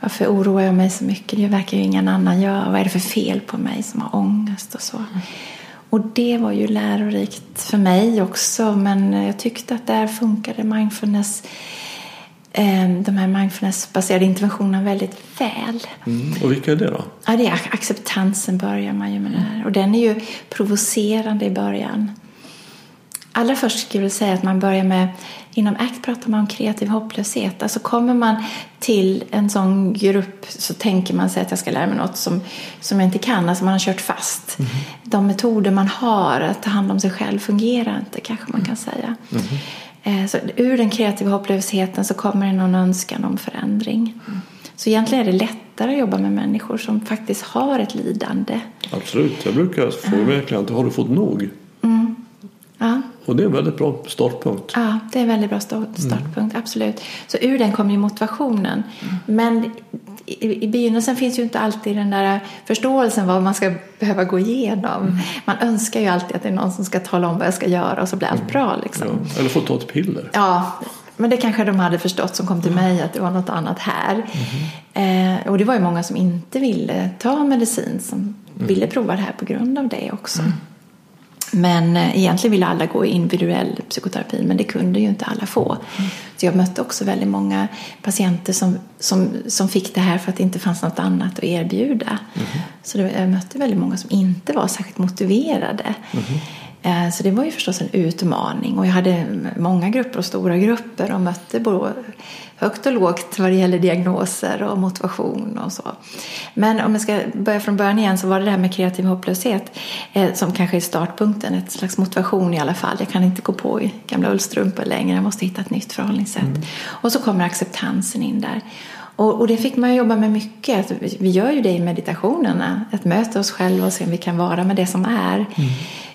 Varför oroar jag mig så mycket? Det verkar ju ingen annan göra. Vad är det för fel på mig som har ångest och så? Mm. Och det var ju lärorikt för mig också, men jag tyckte att där funkade mindfulness Ehm, de här mindfulness-baserade interventionerna väldigt väl. Mm. Och vilka är det då? Ja, det är acceptansen börjar man ju med det här. Och den är ju provocerande i början. Allra först skulle jag säga att man börjar med, inom ACT pratar man om kreativ hopplöshet. Alltså kommer man till en sån grupp så tänker man sig att jag ska lära mig något som, som jag inte kan, alltså man har kört fast. Mm. De metoder man har att ta hand om sig själv fungerar inte kanske man kan säga. Mm. Så ur den kreativa hopplösheten så kommer det någon önskan om förändring. Mm. Så egentligen är det lättare att jobba med människor som faktiskt har ett lidande. Absolut, jag brukar få verkligen har du fått nog? Mm. Ja. Och det är en väldigt bra startpunkt. Ja, det är en väldigt bra startpunkt, mm. absolut. Så ur den kommer ju motivationen. Mm. Men i, i begynnelsen finns ju inte alltid den där förståelsen vad man ska behöva gå igenom. Mm. Man önskar ju alltid att det är någon som ska tala om vad jag ska göra och så blir allt mm. bra. Liksom. Ja. Eller få ta ett piller. Ja, men det kanske de hade förstått som kom till mig att det var något annat här. Mm. Eh, och det var ju många som inte ville ta medicin som mm. ville prova det här på grund av det också. Men eh, egentligen ville alla gå i individuell psykoterapi men det kunde ju inte alla få. Mm. Så jag mötte också väldigt många patienter som, som, som fick det här för att det inte fanns något annat att erbjuda. Mm. Så jag mötte väldigt många som inte var särskilt motiverade. Mm. Så det var ju förstås en utmaning och jag hade många grupper och stora grupper och mötte både högt och lågt vad det gäller diagnoser och motivation och så. Men om jag ska börja från början igen så var det det här med kreativ hopplöshet eh, som kanske är startpunkten, ett slags motivation i alla fall. Jag kan inte gå på i gamla ullstrumpor längre, jag måste hitta ett nytt förhållningssätt. Mm. Och så kommer acceptansen in där. Och, och, det fick man jobba med mycket. Vi gör ju det i meditationerna, att möta oss själva och se om vi kan vara med det som är. Mm.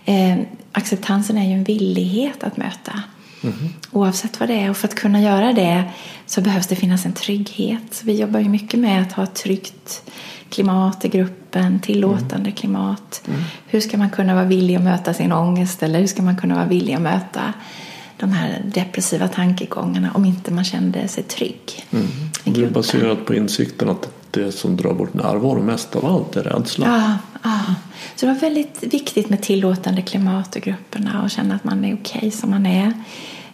Eh, acceptansen är ju en villighet att möta. Mm. Oavsett vad det är. Och för att kunna göra det så behövs det finnas en trygghet. Så vi jobbar ju mycket med att ha ett tryggt klimat i gruppen, tillåtande mm. klimat. Mm. Hur ska man kunna vara villig att möta sin ångest eller hur ska man kunna vara villig att möta de här depressiva tankegångarna om inte man kände sig trygg. Mm. Det är baserat på insikten att det som drar bort närvaro mest av allt är rädsla. Ja, ja. Så det var väldigt viktigt med tillåtande klimat i grupperna och känna att man är okej okay som man är.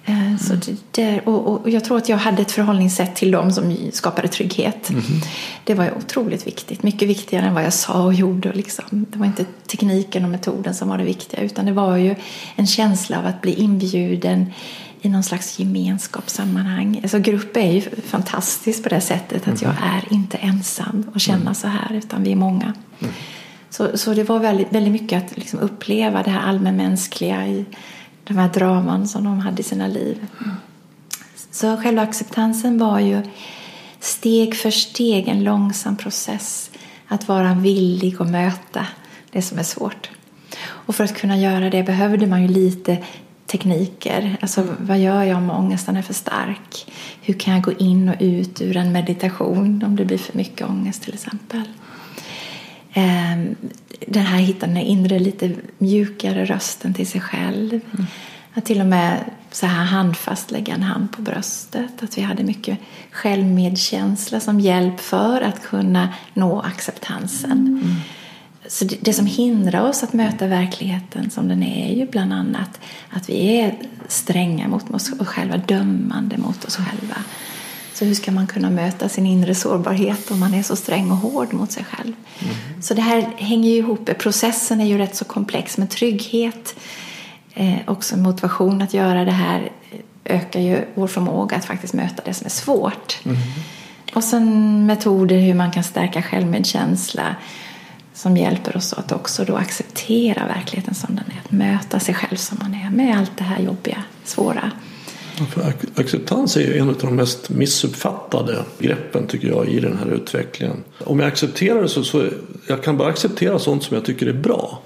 Mm. Så det, och, och, jag tror att jag hade ett förhållningssätt till dem som skapade trygghet. Mm. Det var otroligt viktigt, mycket viktigare än vad jag sa och gjorde. Liksom. Det var inte tekniken och metoden som var det viktiga utan det var ju en känsla av att bli inbjuden i någon slags gemenskapssammanhang. Alltså grupp är ju fantastiskt på det sättet att jag mhm. är inte ensam och känna mm. så här utan vi är många. Mm. Så, så det var väldigt, väldigt mycket att liksom uppleva det här allmänmänskliga i de här draman som de hade i sina liv. Så själva acceptansen var ju steg för steg en långsam process att vara villig att möta det som är svårt. Och för att kunna göra det behövde man ju lite tekniker. Alltså vad gör jag om ångesten är för stark? Hur kan jag gå in och ut ur en meditation om det blir för mycket ångest till exempel? Ehm, den här hitta den inre lite mjukare rösten till sig själv. Mm. Att till och med så här handfast lägga en hand på bröstet. Att vi hade mycket självmedkänsla som hjälp för att kunna nå acceptansen. Mm. Så det, det, som hindrar oss att möta verkligheten som den är är ju bland annat att vi är stränga mot oss själva, dömande mot oss själva. Så hur ska man kunna möta sin inre sårbarhet om man är så sträng och hård mot sig själv? Mm. Så det här hänger ju ihop. Processen är ju rätt så komplex med trygghet, eh, också motivation att göra det här ökar ju vår förmåga att faktiskt möta det som är svårt. Mm. Och sen metoder hur man kan stärka självmedkänsla som hjälper oss att också då acceptera verkligheten som den är. Att möta sig själv som man är med allt det här jobbiga, svåra. Acceptans är ju en av de mest missuppfattade greppen tycker jag i den här utvecklingen. Om jag accepterar det så, så jag kan bara acceptera sånt som jag tycker är bra.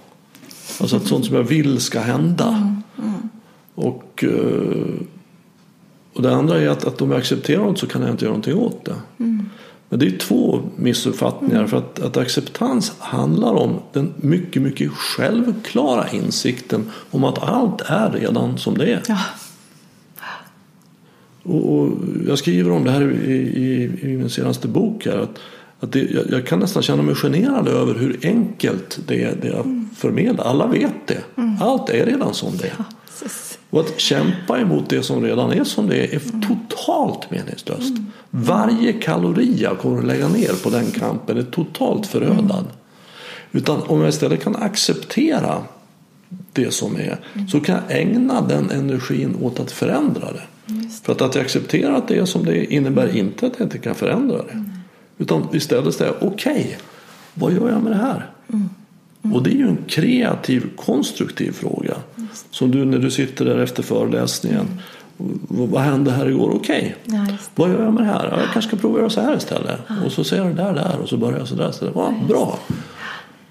Alltså att sånt som jag vill ska hända. Mm, mm. Och, eh, och det andra är att, att om jag accepterar något så kan jag inte göra någonting åt det. Mm. Men det är två missuppfattningar. Mm. För att, att, acceptans handlar om den mycket, mycket självklara insikten om att allt är redan som det är. Ja. Och, och, jag skriver om det här i, i, i min senaste bok. Här, att, att det, jag, jag, kan nästan känna mig generad över hur enkelt det är, det jag mm. förmedlar. Alla vet det. Mm. Allt är redan som det är. Ja, och att kämpa emot det som redan är som det är är totalt meningslöst. Mm. Varje kalori jag kommer att lägga ner på den kampen är totalt förödad. Mm. Utan om jag istället kan acceptera det som är mm. så kan jag ägna den energin åt att förändra det. För att, att jag accepterar att det är som det är innebär inte att jag inte kan förändra det. Mm. Utan istället säga okej, okay, vad gör jag med det här? Mm. Mm. Och det är ju en kreativ, konstruktiv fråga. Som du när du sitter där efter föreläsningen. Vad hände här igår? Okej, okay. ja, vad gör jag med det här? Jag kanske ska prova att göra så här istället. Ja. Och så ser jag det där där och så börjar jag så där istället. Ja, bra.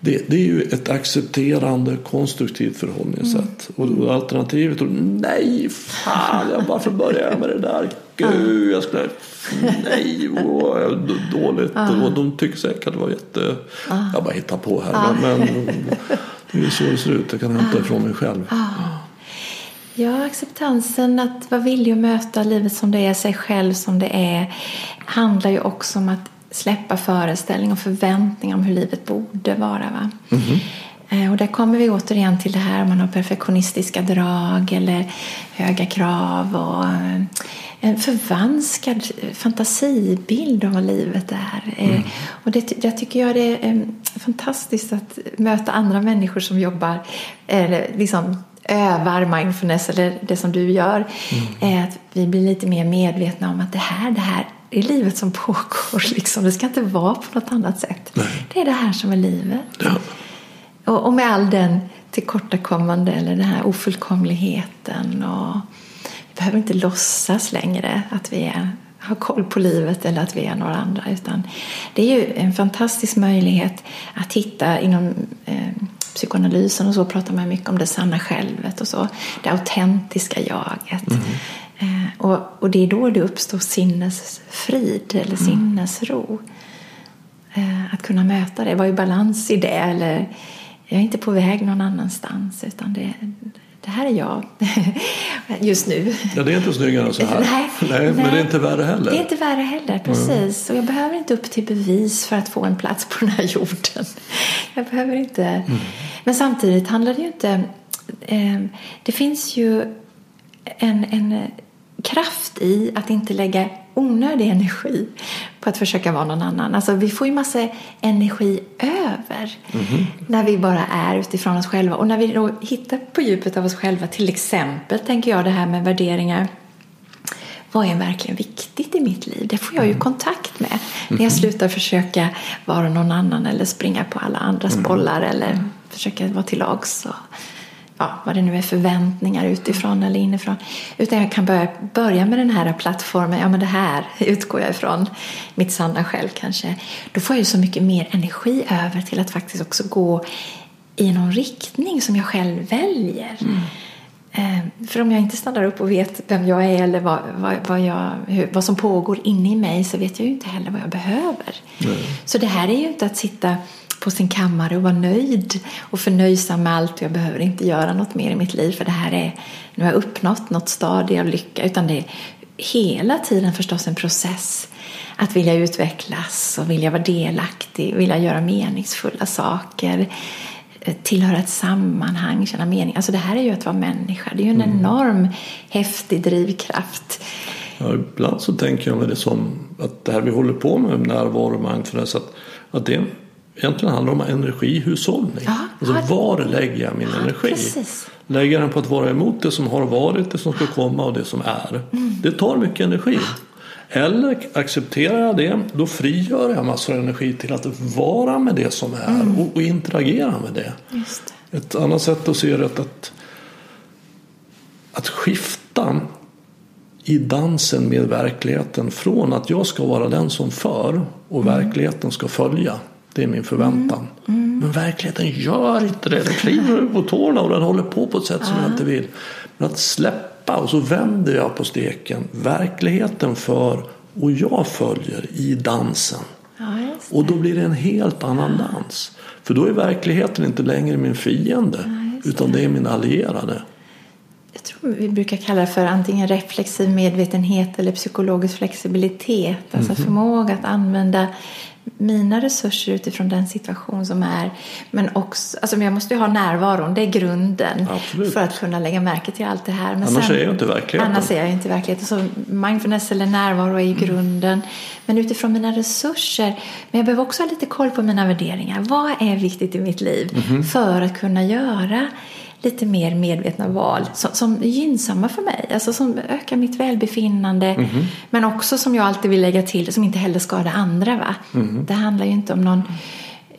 Det, det, är ju ett accepterande, konstruktivt förhållningssätt. Mm. Och alternativet nej, fan, jag varför börjar jag med det där? Gud, jag skulle, nej, åh, dåligt. Och de tycker säkert att det var jätte, jag bara hittar på här. Men, det är så det ser ut, jag kan hämta ifrån mig själv. Ja, acceptansen att vara villig att möta livet som det är, sig själv som det är, handlar ju också om att släppa föreställningar och förväntningar om hur livet borde vara. Va? Mm. Och där kommer vi återigen till det här om man har perfektionistiska drag eller höga krav och eh, en förvanskad fantasibild av vad livet är. Eh, mm. Och det, det tycker jag det är fantastiskt att möta andra människor som jobbar eller liksom övar mindfulness eller det som du gör. Mm. Att vi blir lite mer medvetna om att det här, det här det är livet som pågår. *laughs* Liksom. Det ska inte vara på något annat sätt. Nej. Det är det här som är livet. Ja. Och, och, med all den tillkortakommande eller den här ofullkomligheten. Och behöver inte låtsas längre att vi är, har koll på livet eller att vi är några andra. Utan det är ju en fantastisk möjlighet att hitta inom eh, psykoanalysen och så pratar man mycket om det sanna självet och så. Det autentiska jaget. Mm. Eh, och, och det är då det uppstår sinnesfrid eller mm. sinnesro. Eh, att kunna möta det, vara i balans i det. Eller, jag är inte på väg någon annanstans utan det, det här är jag *laughs* just nu. Ja, det är inte snyggare än så här. Nej, nej, nej, men det är inte värre heller. Det är inte värre heller, precis. Mm. Och jag behöver inte upp till bevis för att få en plats på den här jorden. Jag behöver inte. Mm. Men samtidigt handlar det ju inte... Eh, det finns ju en, en kraft i att inte lägga onödig energi på att försöka vara någon annan. Alltså vi får ju massa energi över mm -hmm. när vi bara är utifrån oss själva. Och när vi då hittar på djupet av oss själva, till exempel tänker jag det här med värderingar. Vad är verkligen viktigt i mitt liv? Det får jag ju mm. kontakt med när jag mhm. slutar försöka vara någon annan eller springa på alla andras mm. bollar eller försöka vara till lags ja, vad det nu är förväntningar utifrån eller inifrån. Utan jag kan börja, börja med den här plattformen, ja men det här utgår jag ifrån, mitt sanna själv kanske. Då får jag ju så mycket mer energi över till att faktiskt också gå i någon riktning som jag själv väljer. Mm. Eh, för om jag inte stannar upp och vet vem jag är eller vad, vad, vad, jag, hur, vad som pågår inne i mig så vet jag ju inte heller vad jag behöver. Mm. Så det här är ju inte att sitta på sin kammare och vara nöjd och förnöjsam med allt. Jag behöver inte göra något mer i mitt liv för det här är, nu har jag uppnått något stadie av lycka. Utan det är hela tiden förstås en process att vilja utvecklas och vilja vara delaktig, vilja göra meningsfulla saker eh, tillhöra ett sammanhang, känna mening. Alltså det här är ju att vara människa. Det är ju en mm. enorm häftig drivkraft. Ja, ibland så tänker jag mig det som att det här vi håller på med, närvaro och mindfulness, att, att det egentligen handlar om energihushållning. Ja, alltså var lägger jag min ja, energi? Precis. Lägger den på att vara emot det som har varit, det som ska komma och det som är. Mm. Det tar mycket energi. Eller accepterar jag det, då frigör jag massor av energi till att vara med det som är mm. och, och, interagera med det. det. Ett annat sätt att se det är att, att skifta i dansen med verkligheten från att jag ska vara den som för och mm. verkligheten ska följa. Det är min förväntan. Mm. Mm. Men verkligheten gör inte det. Den kliver på tårna och den håller på på ett sätt som jag inte vill. Men att släppa och så vänder jag på steken. Verkligheten för och jag följer i dansen. Och då blir det en helt annan dans. För då är verkligheten inte längre min fiende utan det är min allierade jag tror vi brukar kalla det för antingen reflexiv medvetenhet eller psykologisk flexibilitet. Alltså mm förmåga att använda mina resurser utifrån den situation som är. Men också, alltså jag måste ju ha närvaron, det är grunden Absolut. för att kunna lägga märke till allt det här. Men annars sen, är jag inte verkligheten. Annars är jag inte verkligheten. Så mindfulness eller närvaro är ju mm. grunden. Men utifrån mina resurser. Men jag behöver också ha lite koll på mina värderingar. Vad är viktigt i mitt liv mm för att kunna göra lite mer medvetna val som, som är gynnsamma för mig, alltså som ökar mitt välbefinnande mm -hmm. men också som jag alltid vill lägga till, som inte heller skadar andra. Va? Mm -hmm. Det handlar ju inte om någon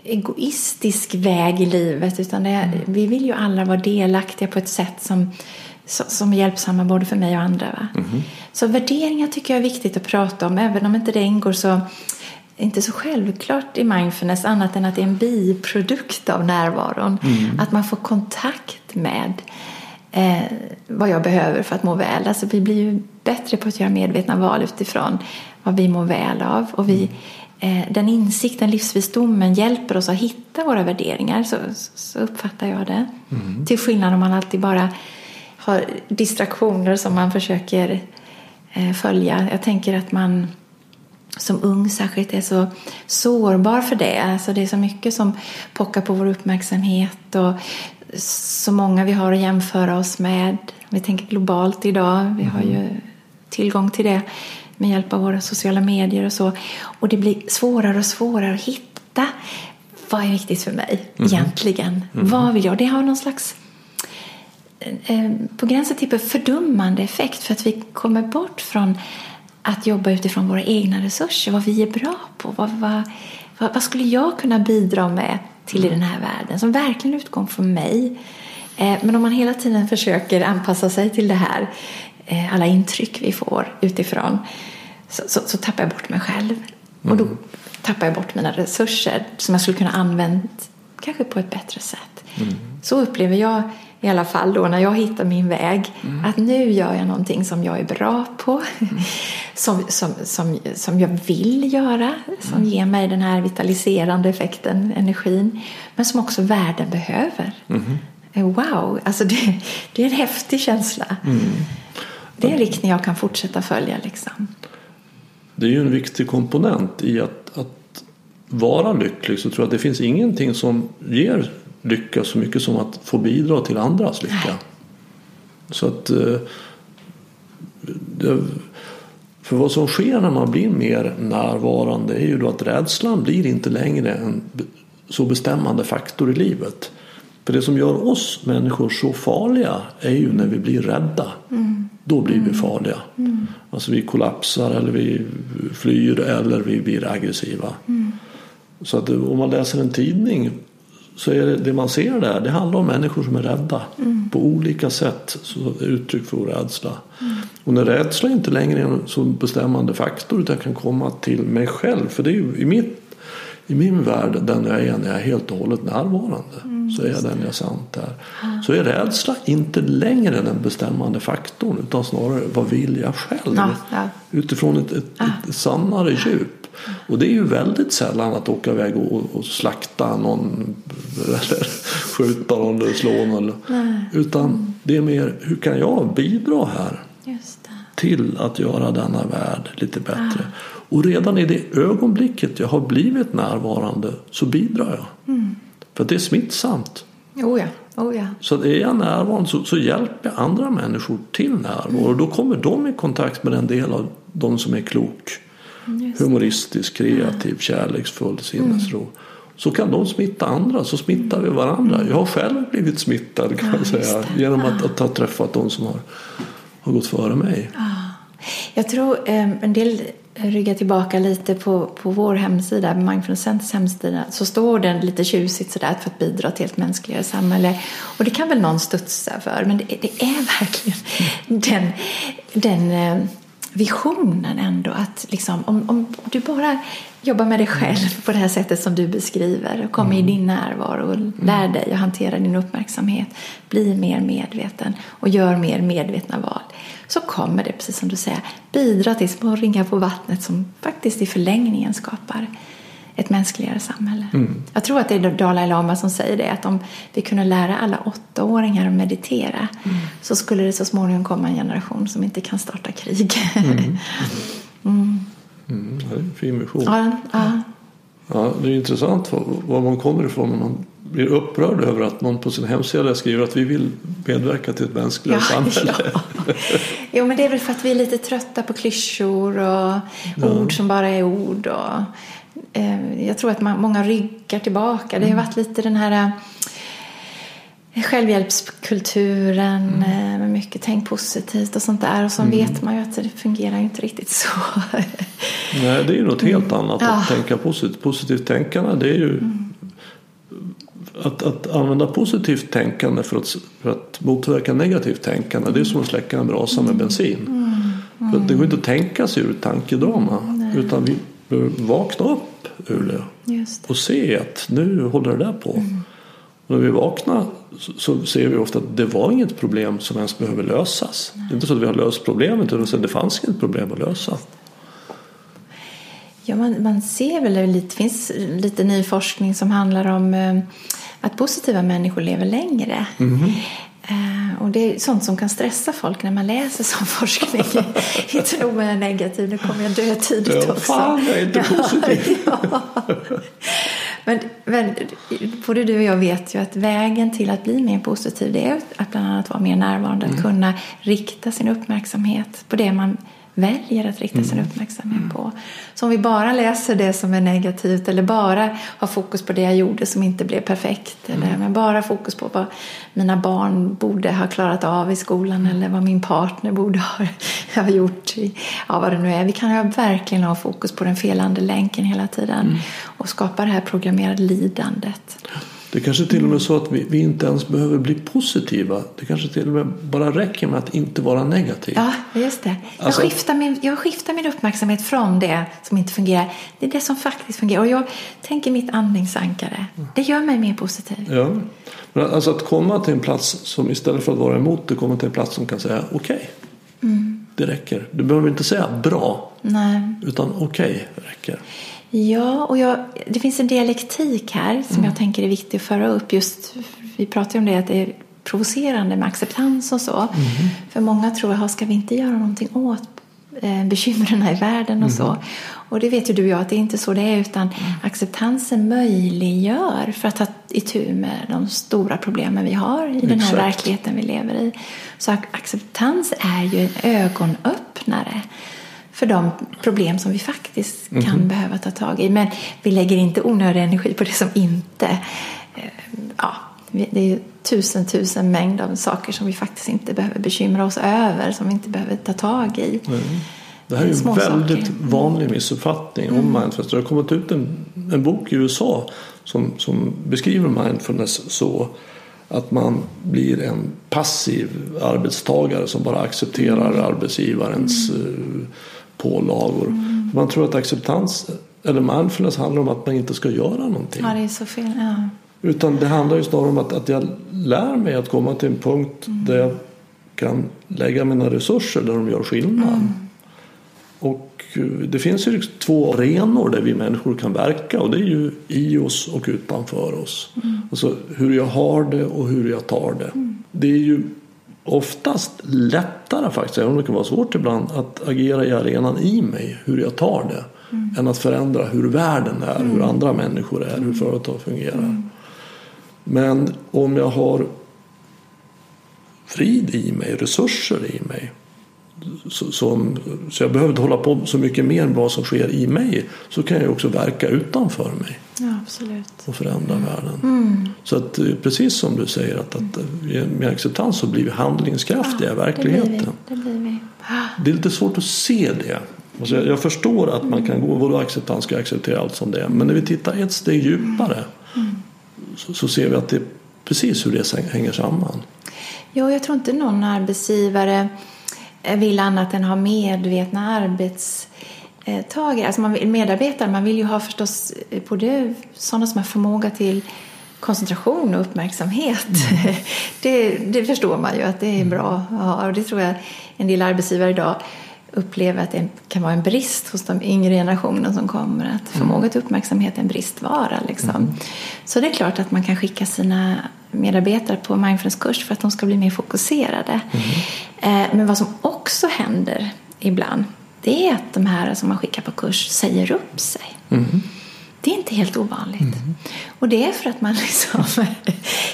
egoistisk väg i livet utan är, mm. vi vill ju alla vara delaktiga på ett sätt som, som är hjälpsamma både för mig och andra. Va? -hmm. Så värderingar tycker jag är viktigt att prata om, även om inte det ingår så inte så självklart i mindfulness annat än att det är en biprodukt av närvaron. Mm. Att man får kontakt med eh, vad jag behöver för att må väl. Alltså vi blir ju bättre på att göra medvetna val utifrån vad vi mår väl av. Och vi, eh, den insikten, livsvisdomen, hjälper oss att hitta våra värderingar. Så, så uppfattar jag det. Mm. Till skillnad om man alltid bara har distraktioner som man försöker eh, följa. Jag tänker att man som ung särskilt är så sårbar för det. Alltså det är så mycket som pockar på vår uppmärksamhet och så många vi har att jämföra oss med. Vi tänker globalt idag. Vi har ju mm. tillgång till det med hjälp av våra sociala medier och så. Och det blir svårare och svårare att hitta vad är viktigt för mig mm. egentligen? Mm. Vad vill jag? Det har någon slags eh, på gränsen till fördummande effekt för att vi kommer bort från att jobba utifrån våra egna resurser, vad vi är bra på. Vad, vad, vad, vad skulle jag kunna bidra med till i den här världen som verkligen utgår från mig? Eh, men om man hela tiden försöker anpassa sig till det här, eh, alla intryck vi får utifrån, så, så, så tappar jag bort mig själv. Mm. Och då mm. tappar jag bort mina resurser som jag skulle kunna använda kanske på ett bättre sätt. Mm. Så upplever jag i alla fall då när jag hittar min väg. Mm. Att nu gör jag någonting som jag är bra på. Mm. *laughs* Som, som, som, som jag vill göra. Som mm. ger mig den här vitaliserande effekten, energin. Men som också världen behöver. Mm-hmm. Eh, wow, alltså det, det är en häftig känsla. Mm. Det är en riktning jag kan fortsätta följa. Liksom. Det är ju en viktig komponent i att, att vara lycklig. Så tror jag att det finns ingenting som ger lycka så mycket som att få bidra till andras lycka. Nej. Så att eh, för vad som sker när man blir mer närvarande är ju då att rädslan blir inte längre en så bestämmande faktor i livet. För det som gör oss människor så farliga är ju när vi blir rädda. Mm. Då blir vi mm. farliga. Mm. Alltså vi kollapsar eller vi flyr eller vi blir aggressiva. Mm. Så att om man läser en tidning så är det, det man ser där det handlar om människor som är rädda mm. på olika sätt. Så uttryck för rädsla. Mm. Och när rädsla inte längre är en så bestämmande faktor utan kan komma till mig själv. För det är ju i, mitt, i min värld den jag är när jag är helt och hållet närvarande. Mm, så är jag den jag sant är. Så är rädsla inte längre den bestämmande faktorn utan snarare vad vill jag själv? Ja, ja. Utifrån ett, ett, ett sannare djup. Och det är ju väldigt sällan att åka iväg och, och slakta någon eller *laughs* skjuta någon eller slå någon. Utan det är mer hur kan jag bidra här till att göra denna värld lite bättre. Och redan i det ögonblicket jag har blivit närvarande så bidrar jag. Mm. För det är smittsamt. Oh ja. Oh ja. Så är jag närvarande så, så hjälper jag andra människor till närvaro. Mm. Och då kommer de i kontakt med den del av de som är klok. Humoristisk, kreativ, kärleksfull, sinnesro. Mm. Så kan de smitta andra, så smittar vi varandra. Mm. Jag har själv blivit smittad kan ja, man säga. Genom att, att ha träffat de som har, har gått före mig. Jag tror eh, en del rygga tillbaka lite på, på vår hemsida, Mindfulness Centers hemsida, så står den lite tjusigt sådär för att bidra till ett mänskligare samhälle. Och det kan väl någon studsa för, men det, det är verkligen den, den eh, visionen ändå att liksom, om, om du bara jobbar med dig själv på det här sättet som du beskriver och kommer mm. i din närvaro och lär dig att hantera din uppmärksamhet, bli mer medveten och gör mer medvetna val så kommer det, precis som du säger, bidra till små ringar på vattnet som faktiskt i förlängningen skapar ett mänskligare samhälle. Mm. Jag tror att det är Dalai Lama som säger det, att om vi kunde lära alla åttaåringar att meditera mm. så skulle det så småningom komma en generation som inte kan starta krig. Mm. *laughs* mm. mm. det är en fin vision. Ja, ja. ja, det är intressant var man kommer ifrån när man blir upprörd över att någon på sin hemsida skriver att vi vill medverka till ett mänskligare ja, samhälle. Ja. *laughs* Jo, men det är väl för att vi är lite trötta på klyschor och ja. ord som bara är ord. Och, eh, jag tror att man, många ryggar tillbaka. Mm. Det har mm. varit lite den här eh, självhjälpskulturen mm. Eh, med mycket tänk positivt och sånt där. Och så mm. vet man ju att det fungerar ju inte riktigt så. *laughs* Nej, det är ju något helt annat att tänka positivt. Positivt tänkande det är ju mm att, att använda positivt tänkande för att, för att motverka negativt tänkande det är som att släcka en brasa med bensin. Mm. Mm. För det går inte att tänka sig ur tankedrama Nej. utan vi behöver vakna upp ur det, det, och se att nu håller det där på. Mm. Och när vi vaknar så, ser vi ofta att det var inget problem som ens behöver lösas. Nej. Det är inte så att vi har löst problemet utan det fanns inget problem att lösa. Ja, man, man ser väl det finns lite ny forskning som handlar om eh, att positiva människor lever längre. Mm. Och det är sånt som kan stressa folk när man läser sån *laughs* forskning. *laughs* inte nog med negativ, nu kommer jag dö tidigt ja, också. Fan, jag är inte positiv. *laughs* ja. men, men både du och jag vet ju att vägen till att bli mer positiv det är att bland annat vara mer närvarande, mm. att kunna rikta sin uppmärksamhet på det man väljer att rikta sin mm. uppmärksamhet mm. på. Så om vi bara läser det som är negativt eller bara har fokus på det jag gjorde som inte blev perfekt eller mm. men bara fokus på vad mina barn borde ha klarat av i skolan eller vad min partner borde ha, *laughs* ha gjort, ja vad det nu är. Vi kan verkligen ha fokus på den felande länken hela tiden och skapa det här programmerade lidandet. Det kanske till och med är så att vi, vi, inte ens behöver bli positiva. Det kanske till och med bara räcker med att inte vara negativ. Ja, just det. Jag, alltså, skiftar min, jag skiftar min uppmärksamhet från det som inte fungerar. Det är det som faktiskt fungerar. Och jag tänker mitt andningsankare. Det gör mig mer positiv. Ja. Men alltså att komma till en plats som istället för att vara emot det kommer till en plats som kan säga okej. Okay, mm. Det räcker. Du behöver inte säga bra. Nej. Utan okej, okay, räcker. Ja, och jag, det finns en dialektik här som mm. jag tänker är viktig att föra upp. Just, vi pratar ju om det att det är provocerande med acceptans och så. Mm. För många tror att ska vi inte göra någonting åt eh, bekymren i världen och mm. så. Och det vet ju du och jag att det är inte så det är utan mm. acceptansen möjliggör för att ta itu med de stora problemen vi har i Exakt. den här verkligheten vi lever i. Så acceptans är ju en ögonöppnare för de problem som vi faktiskt kan mm. behöva ta tag i. Men vi lägger inte onödig energi på det som inte... Eh, ja, det är ju tusen, tusen mängd av saker som vi faktiskt inte behöver bekymra oss över, som vi inte behöver ta tag i. Mm. Det här är en väldigt saker. vanlig missuppfattning mm. om mindfulness. Det har kommit ut en, en bok i USA som, som beskriver mindfulness så att man blir en passiv arbetstagare som bara accepterar mm. arbetsgivarens mm eh, pålagor. Mm. Man tror att acceptans eller mindfulness handlar om att man inte ska göra någonting. Ja, det är så fel. Ja. Utan det handlar ju snarare om att, att jag lär mig att komma till en punkt mm. där jag kan lägga mina resurser där de gör skillnad. Mm. Och eh, det finns ju två arenor där vi människor kan verka och det är ju i oss och utanför oss. Mm. Alltså hur jag har det och hur jag tar det. Mm. Det är ju oftast lättare faktiskt, även om det kan vara svårt ibland, att agera i arenan i mig, hur jag tar det. Mm. Än att förändra hur världen är, hur mm. andra människor är, hur företag fungerar. Mm. Men om jag har frid i mig, resurser i mig. Så, som, så jag behöver inte hålla på så mycket mer med vad som sker i mig. Så kan jag också verka utanför mig. Ja, absolut. Och förändra mm. världen. Mm. Så att eh, precis som du säger att, att eh, med acceptans så blir vi handlingskraftiga ja, i verkligheten. Det, blir vi. Det, blir vi. det är lite svårt att se det. Alltså jag, jag förstår att man kan gå, vadå acceptans ska acceptera allt som det är. Men när vi tittar ett steg djupare mm. så, så ser vi att det är precis hur det hänger samman. Jo, jag tror inte någon arbetsgivare vill annat än ha medvetna arbetstagare. Alltså man vill, medarbetare, man vill ju ha förstås både sådana som har förmåga till koncentration och uppmärksamhet. Mm. *laughs* Det, det, förstår man ju att det är mm. bra att ha och det tror jag en del arbetsgivare idag upplever att det kan vara en brist hos de yngre generationen som kommer. Att mm. förmåga till uppmärksamhet är en bristvara. Liksom. Mm. Så det är klart att man kan skicka sina medarbetare på mindfulnesskurs för att de ska bli mer fokuserade. Mm. Men vad som också händer ibland det är att de här som man skickar på kurs säger upp sig. Mm. Det är inte helt ovanligt. Mm. Och det är för att man *laughs* liksom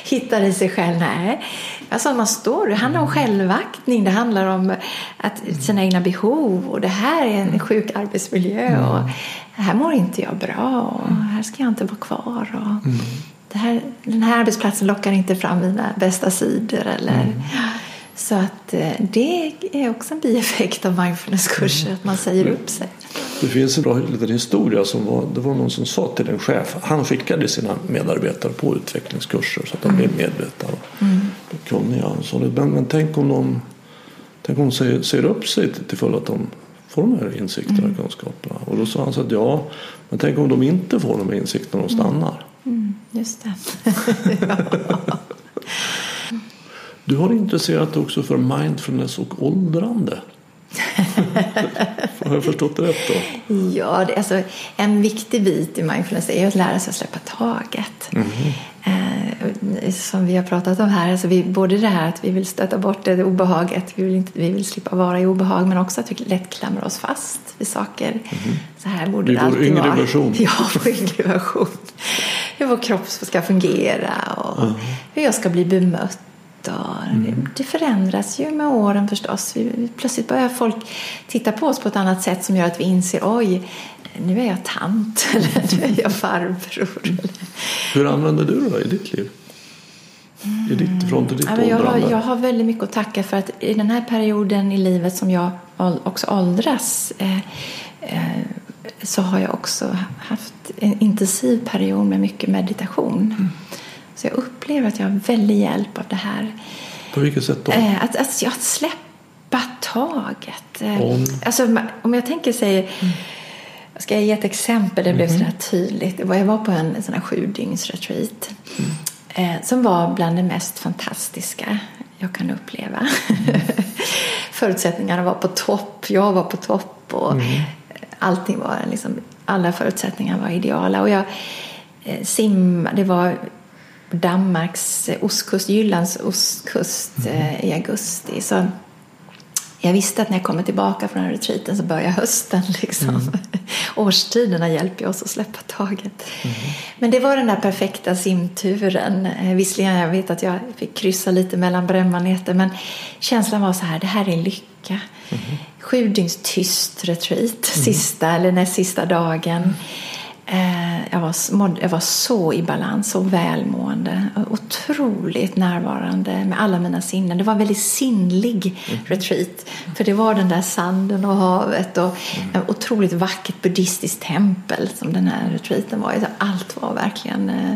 hittar i sig själv. Nej, alltså man står, det handlar om självaktning, det handlar om att sina egna behov och det här är en sjuk arbetsmiljö och här mår inte jag bra och här ska jag inte vara kvar. Och mm. här, den här arbetsplatsen lockar inte fram mina bästa sidor. Eller, mm. Så att eh, det är också en bieffekt av mindfulnesskurser, att man säger upp sig. Det finns en bra liten historia som var, det var någon som sa till en chef, han skickade sina medarbetare på utvecklingskurser så att de blev medvetna och mm. kunniga. Så men, men tänk om de tänk om de säger, säger upp sig till, till följd att de får de här insikterna och mm. kunskaperna. Och då sa han så att ja, men tänk om de inte får de här insikterna och stannar. Mm. Just det. *laughs* Du har intresserat dig också för mindfulness och åldrande. *laughs* Har jag förstått det rätt då? Ja, det, alltså, en viktig bit i mindfulness är att lära sig att släppa taget. Mm. Eh, som vi har pratat om här, alltså vi, både det här att vi vill stöta bort det obehaget, vi vill, inte, vi vill slippa vara i obehag, men också att vi lätt klamrar oss fast vid saker. Mm. Så här borde det alltid vara. vår yngre version. *laughs* Ja, vår yngre version. Hur vår kropp ska fungera och mm. hur jag ska bli bemött och mm. Det förändras ju med åren förstås. Vi, plötsligt börjar folk titta på oss på ett annat sätt som gör att vi inser oj, nu är jag tant *laughs* eller nu är jag farbror. Hur använder du det då i ditt liv? I ditt, från ditt ja, jag, har, jag har väldigt mycket att tacka för att i den här perioden i livet som jag också åldras eh, eh, så har jag också haft en intensiv period med mycket meditation. Mm. Så jag upplever att jag har väldigt hjälp av det här. På vilket sätt då? Eh, att, att, att släppa taget. Eh, om? Alltså, om jag tänker sig mm. Ska jag ge ett exempel? Det blev mm. så tydligt. Jag var på en sån här sju dygns retreat mm. som var bland det mest fantastiska jag kan uppleva. Mm. *laughs* Förutsättningarna var på topp, jag var på topp och mm. allting var liksom, alla förutsättningar var ideala. Och jag simmade, det var Danmarks ostkust, Jyllands ostkust mm. Eh, i augusti. Så jag visste att när jag kommer tillbaka från retreaten så börjar hösten. *laughs* Liksom. Mm. Årstiderna hjälper oss att släppa taget. Mm. Men det var den där perfekta simturen. Eh, visserligen jag vet att jag fick kryssa lite mellan brännmaneter men känslan var så här, det här är lycka. Mm. Sju dygns tyst retreat, mm. sista eller näst sista dagen. Eh, jag var, jag var så i balans, så välmående. Otroligt närvarande med alla mina sinnen. Det var en väldigt sinnlig mm. retreat. För det var den där sanden och havet och mm. en otroligt vackert buddhistiskt tempel som den här retreaten var. Allt var verkligen... Eh,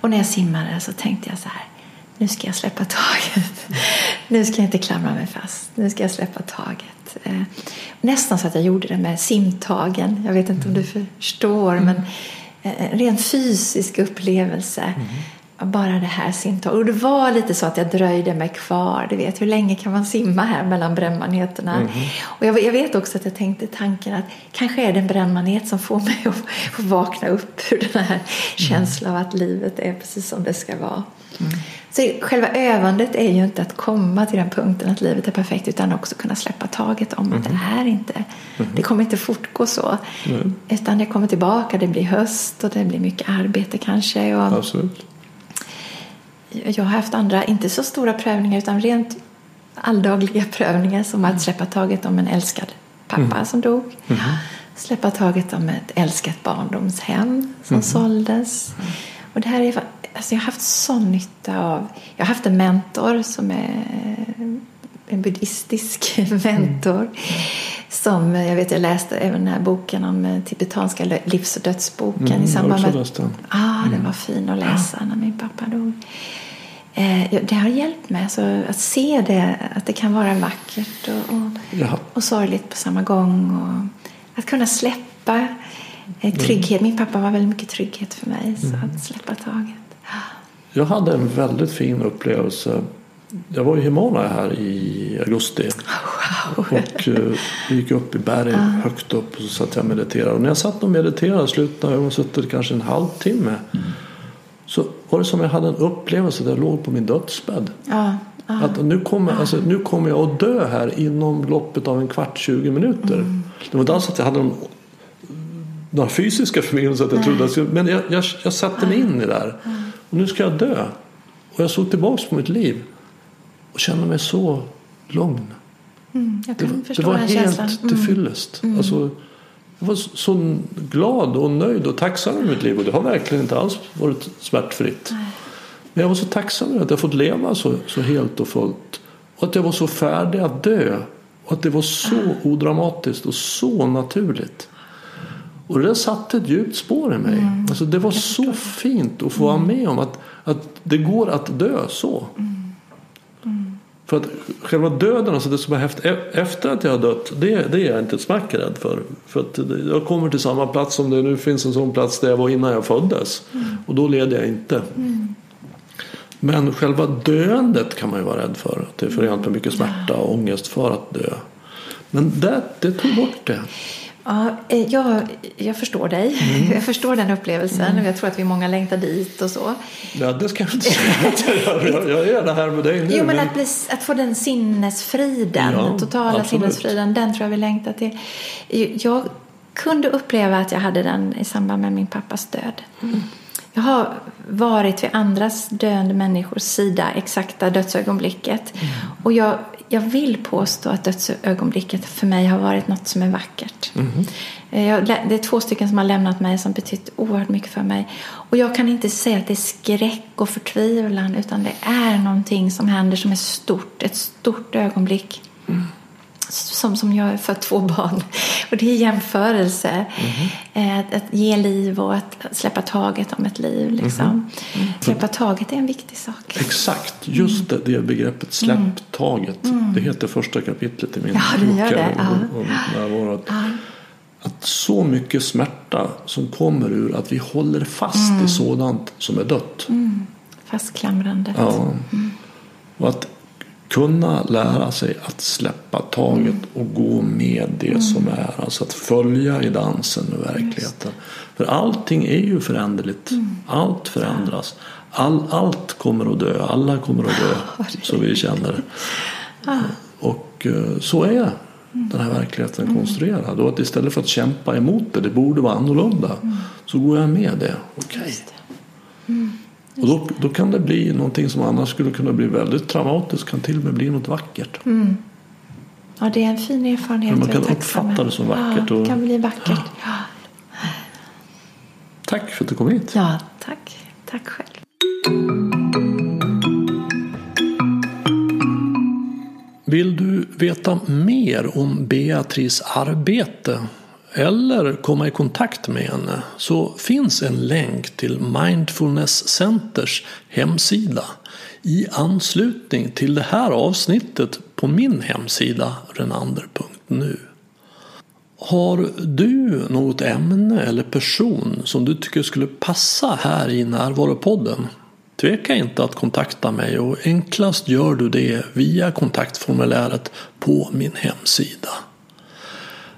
och när jag simmade så tänkte jag så här nu ska jag släppa taget. Mm. Nu ska jag inte klamra mig fast. Nu ska jag släppa taget. Eh, nästan så att jag gjorde det med simtagen. Jag vet inte om du förstår, mm. men en ren fysisk upplevelse. Mm. bara det här simtaget. Och det var lite så att jag dröjde mig kvar. Du vet, hur länge kan man simma här mellan brännmaneterna? Mm. Och jag, jag, vet också att jag tänkte tanken att kanske är det en brännmanet som får mig att, att vakna upp ur den här mm. känslan av att livet är precis som det ska vara. Mm. Så själva övandet är ju inte att komma till den punkten att livet är perfekt utan också kunna släppa taget om att det mm-hmm. är inte. Mm. Det kommer inte fortgå så. Mm. Utan det kommer tillbaka, det blir höst och det blir mycket arbete kanske. Och Absolut. Jag har haft andra, inte så stora prövningar utan rent alldagliga prövningar som att släppa taget om en älskad pappa mm. som dog. Mm. Släppa taget om ett älskat barndomshem som mm. såldes. Och det här är Alltså jag har haft sån nytta av... Jag har haft en mentor som är en buddhistisk *laughs* mentor. Mm. Som jag vet, jag läste även den här boken om tibetanska livs och dödsboken. Mm, i samband med, den. Ah, den mm. var fin att läsa när min pappa dog. Eh, det har hjälpt mig alltså, att se det, att det kan vara vackert och, och, och sorgligt på samma gång. Och att kunna släppa eh, trygghet. Min pappa var väldigt mycket trygghet för mig. Så mm. att släppa taget. Jag hade en väldigt fin upplevelse. Jag var i Himalaya här i augusti. Wow. Och uh, gick upp i berg uh. högt upp och så satt jag och mediterade. Och när jag satt och mediterade slutade jag suttit kanske en halvtimme. Mm. Så var det som jag hade en upplevelse där jag låg på min dödsbädd. Uh. Att nu kommer, alltså, nu kommer jag att dö här inom loppet av en kvart, 20 minuter. Mm. Det var inte alls att jag hade någon, några fysiska förbindelser. Att jag trodde att jag, men jag, jag, jag satte mig in i det där. Och nu ska jag dö. Och jag såg tillbaks på mitt liv och kände mig så lugn. Mm, det, var, det var helt mm. till fyllest. Mm. Alltså, jag var så glad och nöjd och tacksam med mitt liv och det har verkligen inte alls varit smärtfritt. Nej. Men jag var så tacksam över att jag fått leva så, så helt och fullt. Och att jag var så färdig att dö. Och att det var så ah. odramatiskt och så naturligt. Och det där satte ett djupt spår i mig. Mm. Alltså det var så fint att få vara mm. med om att, att det går att dö så. Mm. mm. För att själva döden, alltså det som har hänt e- efter att jag har dött, det, det är jag inte ett smack rädd för. För att jag kommer till samma plats som det nu finns en sån plats där jag var innan jag föddes. Mm. Och då led jag inte. Mm. Men själva döendet kan man ju vara rädd för. Att det är förenat med mycket smärta och ångest för att dö. Men det, det tog bort det. Ja, eh, jag, jag förstår dig. Mm. *laughs* Jag förstår den upplevelsen mm. och jag tror att vi många längtar dit och så. Ja, det ska jag inte säga jag. Jag är det här med dig nu. Jo, men att, bli, att få den sinnesfriden, ja, totala absolut. sinnesfriden, den tror jag vi längtar till. Jag kunde uppleva att jag hade den i samband med min pappas död. Mm. Jag har varit vid andras döende människors sida, exakta dödsögonblicket. Mm. Och jag, jag vill påstå att dödsögonblicket för mig har varit något som är vackert. Mm. Jag, det är två stycken som har lämnat mig som betytt oerhört mycket för mig. Och jag kan inte säga att det är skräck och förtvivlan utan det är någonting som händer som är stort. Ett stort ögonblick. Mm som, som jag för två barn. Och det är jämförelse. Mm. Att, att, ge liv och att släppa taget om ett liv. Liksom. Mm. Mm. Släppa taget är en viktig sak. Exakt, just det, det begreppet släpp mm. taget. Mm. Det heter första kapitlet i min ja, det gör det. Ja. Att, ja. att så mycket smärta som kommer ur att vi håller fast i sådant som är dött. Mm. Fastklamrandet. Ja. Och kunna lära sig att släppa taget och gå med det mm. som är. Alltså att följa i dansen med verkligheten. För allting är ju föränderligt. Mm. Allt förändras. All, allt kommer att dö. Alla kommer att dö. *laughs* så vi känner. Ah. Och eh, så är mm. den här verkligheten mm. konstruerad. Och att istället för att kämpa emot det, det borde vara annorlunda. Mm. Så går jag med det. Okej. Okay. Och då, då kan det bli någonting som annars skulle kunna bli väldigt traumatiskt kan till och med bli något vackert. Mm. Ja, det är en fin erfarenhet. Men man kan uppfatta det som vackert. Ja, det kan bli vackert. Ja. Tack för att du kom hit. Ja, tack. Tack själv. Vill du veta mer om Beatrice arbete eller komma i kontakt med henne så finns en länk till Mindfulness Centers hemsida i anslutning till det här avsnittet på min hemsida renander.nu. Har du något ämne eller person som du tycker skulle passa här i Närvaropodden? Tveka inte att kontakta mig och enklast gör du det via kontaktformuläret på min hemsida.